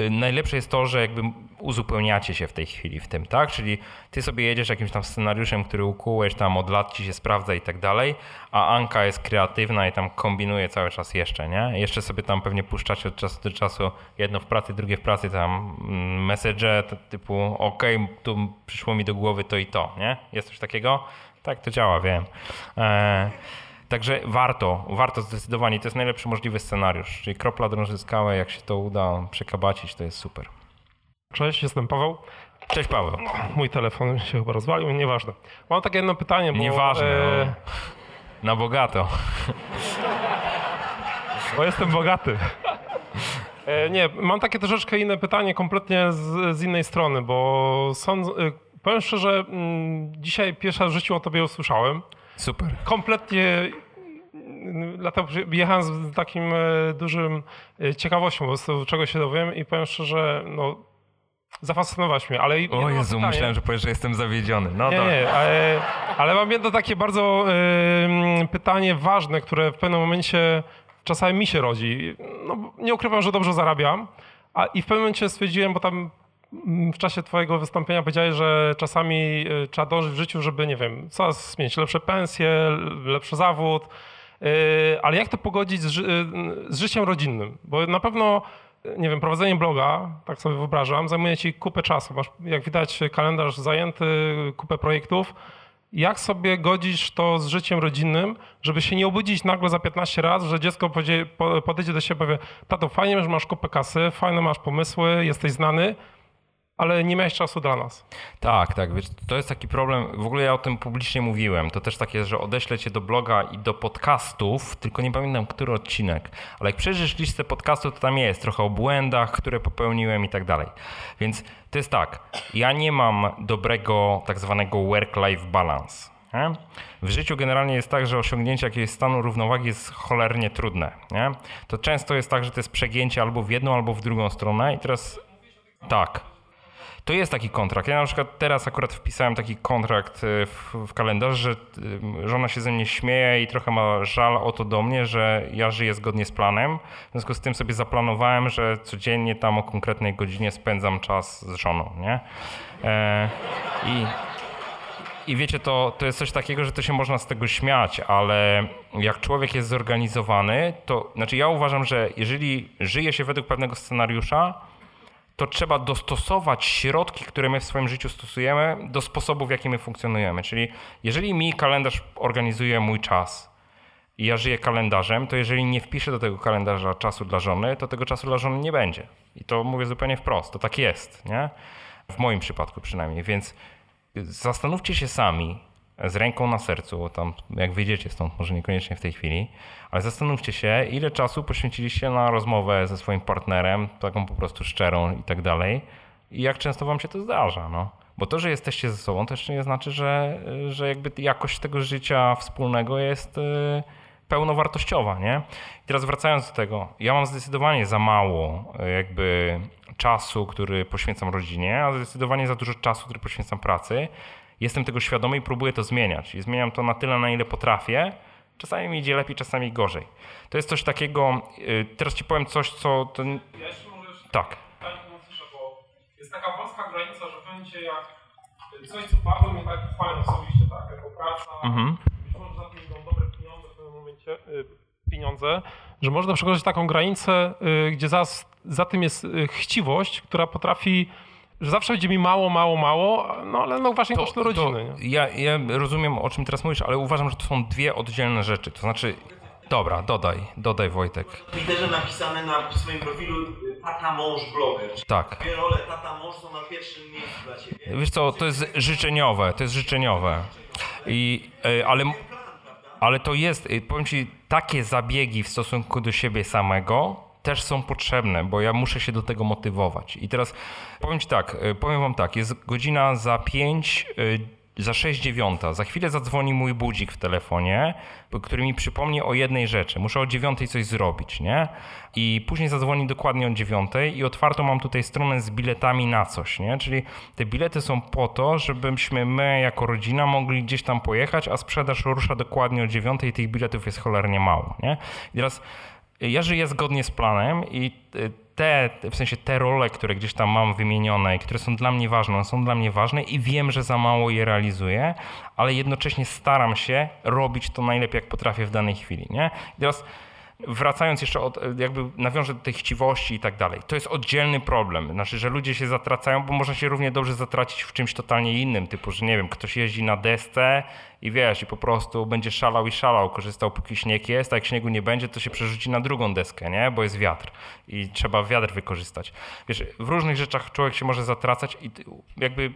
y, najlepsze jest to, że jakby uzupełniacie się w tej chwili w tym, tak? Czyli ty sobie jedziesz jakimś tam scenariuszem, który ukułeś tam od lat ci się sprawdza i tak dalej, a Anka jest kreatywna i tam kombinuje cały czas jeszcze, nie? Jeszcze sobie tam pewnie puszczacie od czasu do czasu jedno w pracy, drugie w pracy tam mm, message typu okej, tu przyszło mi do głowy to i to, nie? Jest coś takiego? Tak to działa, wiem. E, Także warto, warto zdecydowanie. To jest najlepszy możliwy scenariusz. Czyli kropla drąży skałę, jak się to uda przekabacić, to jest super. Cześć, jestem Paweł. Cześć Paweł. Mój telefon się chyba rozwalił, nieważne. Mam takie jedno pytanie, bo... Nieważne, e, no. Na bogato. Bo jestem bogaty. E, Nie, mam takie troszeczkę inne pytanie, kompletnie z, z innej strony, bo sądzę, e, powiem szczerze, mm, dzisiaj pierwszy raz w życiu o tobie usłyszałem. Super. Kompletnie, dlatego że jechałem z takim e, dużym e, ciekawością, po prostu czego się dowiem i powiem szczerze, no zafascynowałeś mnie, ale... O Jezu, pytanie. myślałem, że powiesz, że jestem zawiedziony. No nie, nie, ale, ale mam jedno takie bardzo ym, pytanie ważne, które w pewnym momencie czasami mi się rodzi. No, nie ukrywam, że dobrze zarabiam, a i w pewnym momencie stwierdziłem, bo tam mm, w czasie twojego wystąpienia powiedziałeś, że czasami y, trzeba dążyć w życiu, żeby, nie wiem, coraz mieć lepsze pensje, lepszy zawód, y, ale jak to pogodzić z, ży- y, z życiem rodzinnym? Bo na pewno nie wiem, prowadzenie bloga, tak sobie wyobrażam, zajmuje ci kupę czasu. Masz, jak widać, kalendarz zajęty, kupę projektów. Jak sobie godzisz to z życiem rodzinnym, żeby się nie obudzić nagle za 15 razy, że dziecko podejdzie do siebie i powie, tato, fajnie, że masz kupę kasy, fajne masz pomysły, jesteś znany, ale nie miałeś czasu dla nas. Tak, tak. Wiesz, to jest taki problem. W ogóle ja o tym publicznie mówiłem. To też takie, że odeślę cię do bloga i do podcastów, tylko nie pamiętam, który odcinek. Ale jak przejrzysz listę podcastów, to tam jest trochę o błędach, które popełniłem i tak dalej. Więc to jest tak. Ja nie mam dobrego tak zwanego work-life balance. Nie? W życiu generalnie jest tak, że osiągnięcie jakiegoś stanu równowagi jest cholernie trudne. Nie? To często jest tak, że to jest przegięcie albo w jedną, albo w drugą stronę. I teraz tak. To jest taki kontrakt. Ja na przykład teraz akurat wpisałem taki kontrakt y, w, w kalendarz, że y, żona się ze mnie śmieje i trochę ma żal o to do mnie, że ja żyję zgodnie z planem. W związku z tym sobie zaplanowałem, że codziennie tam o konkretnej godzinie spędzam czas z żoną, nie? E, I i wiecie, to, to jest coś takiego, że to się można z tego śmiać, ale jak człowiek jest zorganizowany, to znaczy ja uważam, że jeżeli żyje się według pewnego scenariusza, to trzeba dostosować środki, które my w swoim życiu stosujemy, do sposobu, w jaki my funkcjonujemy. Czyli jeżeli mi kalendarz organizuje mój czas i ja żyję kalendarzem, to jeżeli nie wpiszę do tego kalendarza czasu dla żony, to tego czasu dla żony nie będzie. I to mówię zupełnie wprost. To tak jest, nie? W moim przypadku przynajmniej. Więc zastanówcie się sami, z ręką na sercu, tam jak wyjdziecie stąd, może niekoniecznie w tej chwili, ale zastanówcie się, ile czasu poświęciliście na rozmowę ze swoim partnerem, taką po prostu szczerą i tak dalej, i jak często wam się to zdarza, no. Bo to, że jesteście ze sobą, jeszcze nie znaczy, że, że jakby jakość tego życia wspólnego jest y, pełnowartościowa, nie? I teraz wracając do tego, ja mam zdecydowanie za mało y, jakby czasu, który poświęcam rodzinie, a zdecydowanie za dużo czasu, który poświęcam pracy. Jestem tego świadomy i próbuję to zmieniać. I zmieniam to na tyle, na ile potrafię. Czasami mi idzie lepiej, czasami gorzej. To jest coś takiego, y, teraz ci powiem coś, co... To... Wiesz, możesz Tak. pytanie bo jest taka wąska granica, że w momencie jak coś, co bardzo mnie tak fajnie osobiście, tak, jako praca, Mhm. być może za tym idą dobre pieniądze w pewnym momencie, y, pieniądze, że można przekroczyć taką granicę, y, gdzie za, za tym jest chciwość, która potrafi, że zawsze będzie mi mało, mało, mało, no ale no właśnie kosztem rodziny. nie? Ja, ja rozumiem, o czym teraz mówisz, ale uważam, że to są dwie oddzielne rzeczy. To znaczy, dobra, dodaj, dodaj Wojtek. W Twitterze napisane na swoim profilu y, tata mąż bloger. Tak. Dwie role tata mąż są na pierwszym miejscu dla ciebie. Wiesz co, to jest życzeniowe, to jest życzeniowe. I, y, ale, ale to jest, y, powiem ci, takie zabiegi w stosunku do siebie samego też są potrzebne, bo ja muszę się do tego motywować. I teraz powiem ci tak, y, powiem wam tak, jest godzina za 5, za 6 dziewiąta. Za chwilę zadzwoni mój budzik w telefonie, który mi przypomni o jednej rzeczy. Muszę o dziewiątej coś zrobić, nie? I później zadzwoni dokładnie o dziewiątej i otwartą mam tutaj stronę z biletami na coś, nie? Czyli te bilety są po to, żebyśmy my jako rodzina mogli gdzieś tam pojechać, a sprzedaż rusza dokładnie o dziewiątej i tych biletów jest cholernie mało, nie? I teraz ja żyję zgodnie z planem i y, te, w sensie te role, które gdzieś tam mam wymienione które są dla mnie ważne, są dla mnie ważne i wiem, że za mało je realizuję, ale jednocześnie staram się robić to najlepiej, jak potrafię w danej chwili, nie? I teraz wracając jeszcze od, jakby nawiążę do tej chciwości i tak dalej, to jest oddzielny problem. Znaczy, że ludzie się zatracają, bo można się równie dobrze zatracić w czymś totalnie innym, typu, że nie wiem, ktoś jeździ na desce i wiesz, i po prostu będzie szalał i szalał, korzystał póki śnieg jest, a jak śniegu nie będzie, to się przerzuci na drugą deskę, nie? Bo jest wiatr i trzeba wiatr wykorzystać. Wiesz, w różnych rzeczach człowiek się może zatracać i jakby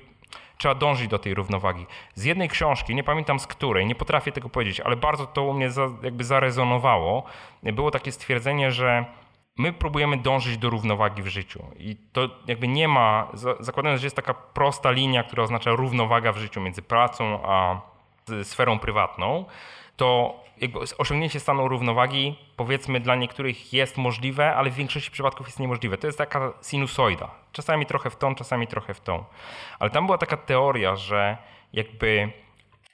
trzeba dążyć do tej równowagi. Z jednej książki, nie pamiętam z której, nie potrafię tego powiedzieć, ale bardzo to u mnie za, jakby zarezonowało, było takie stwierdzenie, że my próbujemy dążyć do równowagi w życiu. I to jakby nie ma, zakładając, że jest taka prosta linia, która oznacza równowaga w życiu między pracą a sferą prywatną, to osiągnięcie stanu równowagi, powiedzmy, dla niektórych jest możliwe, ale w większości przypadków jest niemożliwe. To jest taka sinusoida. Czasami trochę w tą, czasami trochę w tą. Ale tam była taka teoria, że jakby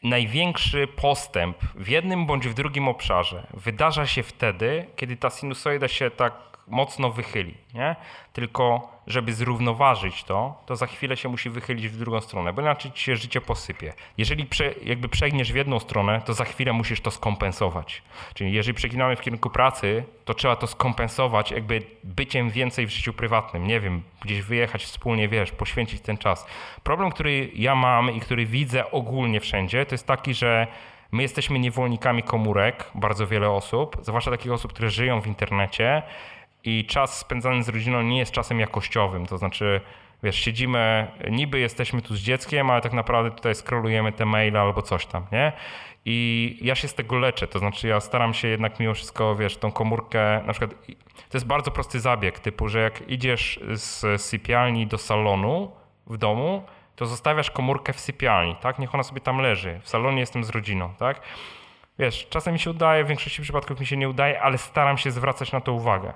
największy postęp w jednym bądź w drugim obszarze wydarza się wtedy, kiedy ta sinusoida się tak mocno wychyli. Nie? Tylko żeby zrównoważyć to, to za chwilę się musi wychylić w drugą stronę, bo inaczej ci się życie posypie. Jeżeli prze, jakby przegniesz w jedną stronę, to za chwilę musisz to skompensować. Czyli jeżeli przeginamy w kierunku pracy, to trzeba to skompensować jakby byciem więcej w życiu prywatnym. Nie wiem, gdzieś wyjechać wspólnie, wiesz, poświęcić ten czas. Problem, który ja mam i który widzę ogólnie wszędzie, to jest taki, że My jesteśmy niewolnikami komórek, bardzo wiele osób, zwłaszcza takich osób, które żyją w internecie i czas spędzany z rodziną nie jest czasem jakościowym, to znaczy wiesz, siedzimy, niby jesteśmy tu z dzieckiem, ale tak naprawdę tutaj scrollujemy te maile albo coś tam, nie? I ja się z tego leczę, to znaczy ja staram się jednak mimo wszystko, wiesz, tą komórkę, na przykład to jest bardzo prosty zabieg, typu, że jak idziesz z sypialni do salonu w domu, to zostawiasz komórkę w sypialni, tak? Niech ona sobie tam leży. W salonie jestem z rodziną, tak? Wiesz, czasem mi się udaje, w większości przypadków mi się nie udaje, ale staram się zwracać na to uwagę.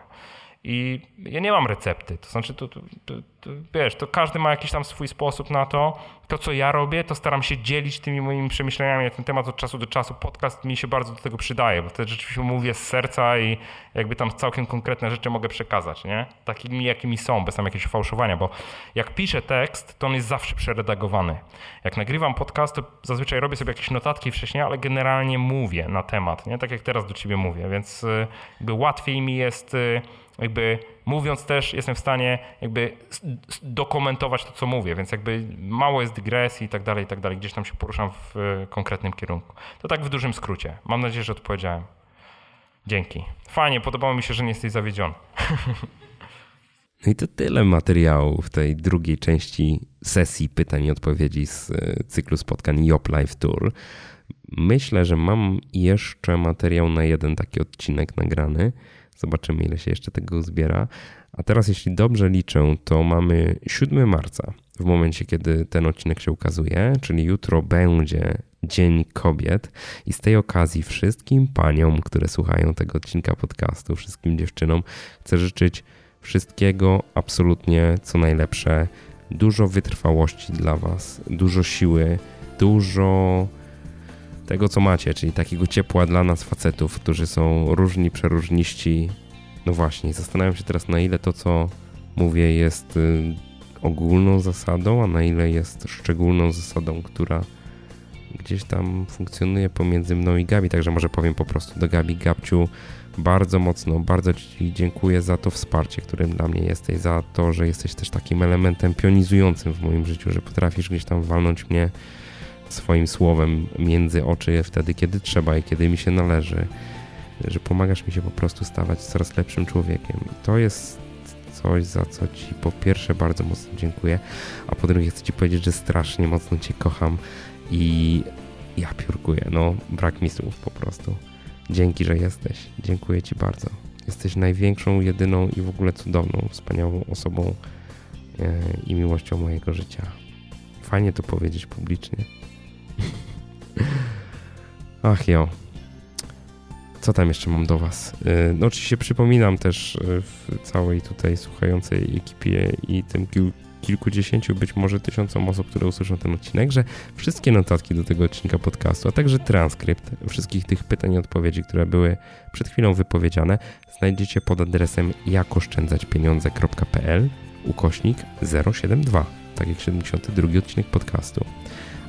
I ja nie mam recepty. To znaczy, to, to, to, to, wiesz, to każdy ma jakiś tam swój sposób na to. To, co ja robię, to staram się dzielić tymi moimi przemyśleniami na ten temat od czasu do czasu. Podcast mi się bardzo do tego przydaje, bo wtedy rzeczywiście mówię z serca i jakby tam całkiem konkretne rzeczy mogę przekazać, nie? Takimi, jakimi są, bez tam jakiegoś fałszowania, bo jak piszę tekst, to on jest zawsze przeredagowany. Jak nagrywam podcast, to zazwyczaj robię sobie jakieś notatki wcześniej, ale generalnie mówię na temat, nie? Tak jak teraz do ciebie mówię, więc y, jakby łatwiej mi jest y, jakby mówiąc też jestem w stanie jakby dokumentować to, co mówię, więc jakby mało jest dygresji i tak dalej, i tak dalej. Gdzieś tam się poruszam w e, konkretnym kierunku. To tak w dużym skrócie. Mam nadzieję, że odpowiedziałem. Dzięki. Fajnie, podobało mi się, że nie jesteś zawiedziony. No i to tyle materiału w tej drugiej części sesji pytań i odpowiedzi z e, cyklu spotkań Yop Live Tour. Myślę, że mam jeszcze materiał na jeden taki odcinek nagrany. Zobaczymy, ile się jeszcze tego zbiera. A teraz, jeśli dobrze liczę, to mamy 7 marca, w momencie, kiedy ten odcinek się ukazuje, czyli jutro będzie Dzień Kobiet. I z tej okazji wszystkim paniom, które słuchają tego odcinka podcastu, wszystkim dziewczynom, chcę życzyć wszystkiego absolutnie co najlepsze. Dużo wytrwałości dla Was, dużo siły, dużo tego, co macie, czyli takiego ciepła dla nas facetów, którzy są różni, przeróżniści. No właśnie, zastanawiam się teraz, na ile to, co mówię, jest y, ogólną zasadą, a na ile jest szczególną zasadą, która gdzieś tam funkcjonuje pomiędzy mną i Gabi. Także może powiem po prostu do Gabi, Gabciu, bardzo mocno, bardzo Ci dziękuję za to wsparcie, którym dla mnie jesteś, za to, że jesteś też takim elementem pionizującym w moim życiu, że potrafisz gdzieś tam walnąć mnie swoim słowem między oczy wtedy, kiedy trzeba i kiedy mi się należy, że pomagasz mi się po prostu stawać coraz lepszym człowiekiem. I to jest coś, za co Ci po pierwsze bardzo mocno dziękuję, a po drugie chcę Ci powiedzieć, że strasznie mocno Cię kocham i ja piórkuję. No, brak mi słów po prostu. Dzięki, że jesteś. Dziękuję Ci bardzo. Jesteś największą, jedyną i w ogóle cudowną, wspaniałą osobą e, i miłością mojego życia. Fajnie to powiedzieć publicznie. Ach jo. Co tam jeszcze mam do Was? Y, no oczywiście przypominam też y, w całej tutaj słuchającej ekipie i tym kil kilkudziesięciu, być może tysiącom osób, które usłyszą ten odcinek, że wszystkie notatki do tego odcinka podcastu, a także transkrypt wszystkich tych pytań i odpowiedzi, które były przed chwilą wypowiedziane, znajdziecie pod adresem jakoszczędzaćpieniądze.pl ukośnik 072, tak jak 72 odcinek podcastu.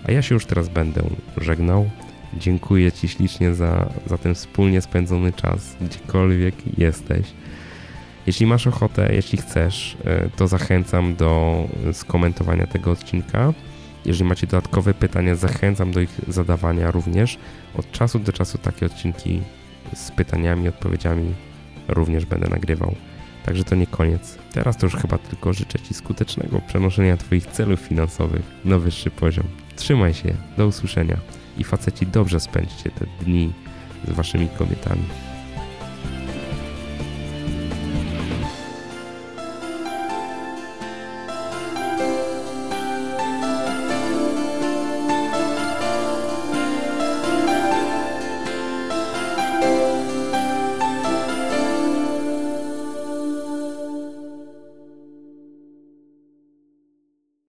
A ja się już teraz będę żegnał. Dziękuję Ci ślicznie za, za ten wspólnie spędzony czas, gdziekolwiek jesteś. Jeśli masz ochotę, jeśli chcesz, e, to zachęcam do skomentowania tego odcinka. Jeżeli macie dodatkowe pytania, zachęcam do ich zadawania również. Od czasu do czasu takie odcinki z pytaniami, odpowiedziami również będę nagrywał. Także to nie koniec. Teraz to już chyba tylko życzę Ci skutecznego przenoszenia Twoich celów finansowych na wyższy poziom. Trzymaj się, do usłyszenia i faceci dobrze spędźcie te dni z Waszymi kobietami.